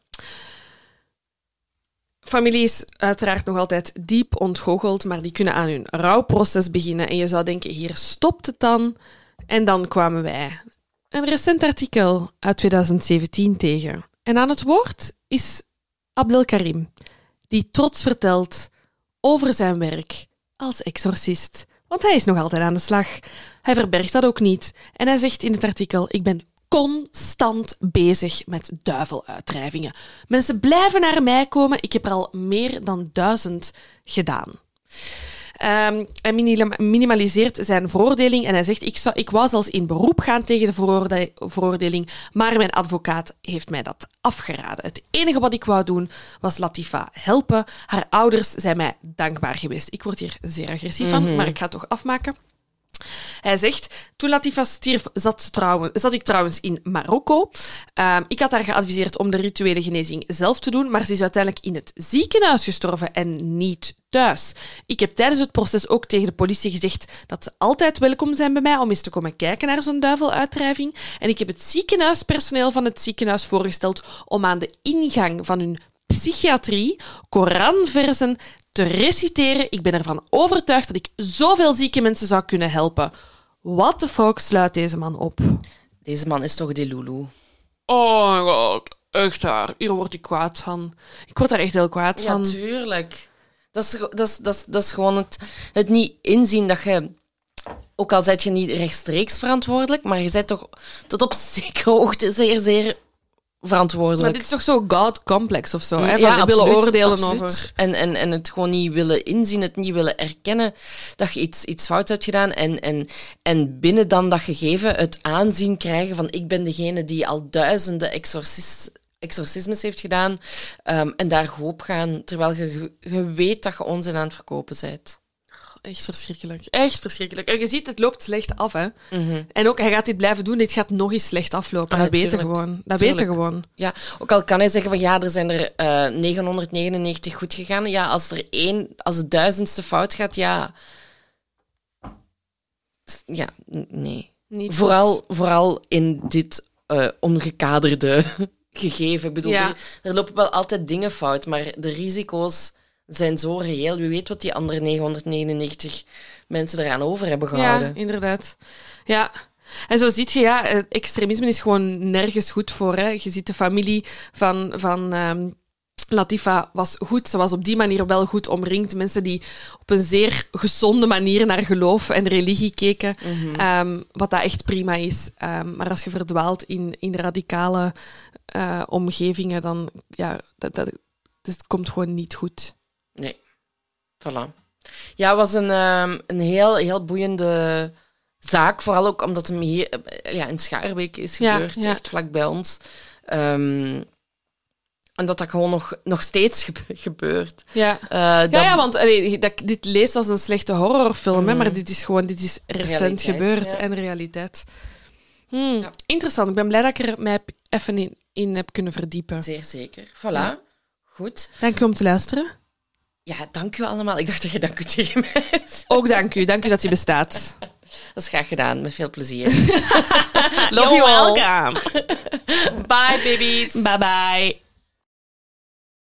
Familie is uiteraard nog altijd diep ontgoocheld, maar die kunnen aan hun rouwproces beginnen. En je zou denken, hier stopt het dan. En dan kwamen wij een recent artikel uit 2017 tegen. En aan het woord is Abdelkarim, die trots vertelt over zijn werk als exorcist. Want hij is nog altijd aan de slag. Hij verbergt dat ook niet. En hij zegt in het artikel: Ik ben constant bezig met duiveluitdrijvingen. Mensen blijven naar mij komen. Ik heb er al meer dan duizend gedaan. Ehm, hij minima- minimaliseert zijn veroordeling en hij zegt: ik, zou, ik wou zelfs in beroep gaan tegen de veroorde- veroordeling, maar mijn advocaat heeft mij dat afgeraden. Het enige wat ik wou doen was Latifa helpen. Haar ouders zijn mij dankbaar geweest. Ik word hier zeer agressief van, maar ik ga het toch afmaken. Hij zegt, toen Latifa stierf, zat, zat ik trouwens in Marokko. Ehm, ik had haar geadviseerd om de rituele genezing zelf te doen, maar ze is uiteindelijk in het ziekenhuis gestorven en niet thuis. Ik heb tijdens het proces ook tegen de politie gezegd dat ze altijd welkom zijn bij mij om eens te komen kijken naar zo'n duiveluitdrijving. En ik heb het ziekenhuispersoneel van het ziekenhuis voorgesteld om aan de ingang van hun psychiatrie Koranversen te reciteren. Ik ben ervan overtuigd dat ik zoveel zieke mensen zou kunnen helpen. What the fuck sluit deze man op? Deze man is toch de Lulu. Oh my god, echt waar. Hier word ik kwaad van. Ik word daar echt heel kwaad Ja, van. tuurlijk. Dat is, dat is, dat is, dat is gewoon het, het niet inzien dat je... Ook al zijt je niet rechtstreeks verantwoordelijk, maar je bent toch tot op zekere hoogte zeer, zeer Maar verantwoordelijk. dit is toch zo God complex of zo? Hè? Van, Ja, we willen absoluut, oordelen absoluut. over. En, en, en het gewoon niet willen inzien, het niet willen erkennen dat je iets, iets fout hebt gedaan. En, en, en binnen dan dat gegeven het aanzien krijgen van ik ben degene die al duizenden exorcis, exorcismes heeft gedaan. ehm, en daar goed op gaan, terwijl je, je weet dat je onzin aan het verkopen bent. Echt verschrikkelijk. Echt verschrikkelijk. En je ziet, het loopt slecht af. Hè? Mhm. En ook, hij gaat dit blijven doen. Dit gaat nog eens slecht aflopen. Ah, dat weten gewoon. Dat weten gewoon. Ja, ook al kan hij zeggen van ja, er zijn er eh 999 goed gegaan. Ja, als er één, als het duizendste fout gaat, ja. Ja, nee. Niet Vooral, vooral in dit eh, ongekaderde gegeven. Ik bedoel, Ja. er, er lopen wel altijd dingen fout, maar de risico's zijn zo reëel. Wie weet wat die andere 999 mensen eraan over hebben gehouden. Ja, inderdaad. Ja. En zo ziet je, ja, extremisme is gewoon nergens goed voor. Hè. Je ziet de familie van, van ehm, Latifa was goed. Ze was op die manier wel goed omringd. Mensen die op een zeer gezonde manier naar geloof en religie keken. Ehm, wat dat echt prima is. Ehm, maar als je verdwaalt in, in radicale eh, omgevingen, dan ja, dat, dat, het komt gewoon niet goed. Nee. Voilà. Ja, het was een, ehm, een heel, heel boeiende zaak. Vooral ook omdat hem hier eh, ja, in Schaarbeek is gebeurd, ja. echt vlak bij ons. Ehm, en dat dat gewoon nog, nog steeds gebe- gebeurt. Ja. Eh, Ja, dat- ja, want allee, dat, dit leest als een slechte horrorfilm, hè, maar dit is gewoon dit is recent. Realiteit, gebeurd ja. en realiteit. Hmm. Interessant. Ik ben blij dat ik er mij even in, in heb kunnen verdiepen. Zeer zeker. Voilà. Goed. Dank u om te luisteren. Ja, dank u allemaal. Ik dacht dat je dank u tegen mij. Ook dank u. Dank u dat u bestaat. Dat is graag gedaan. Met veel plezier. Love you all. welcome. Bye, babies. Bye bye.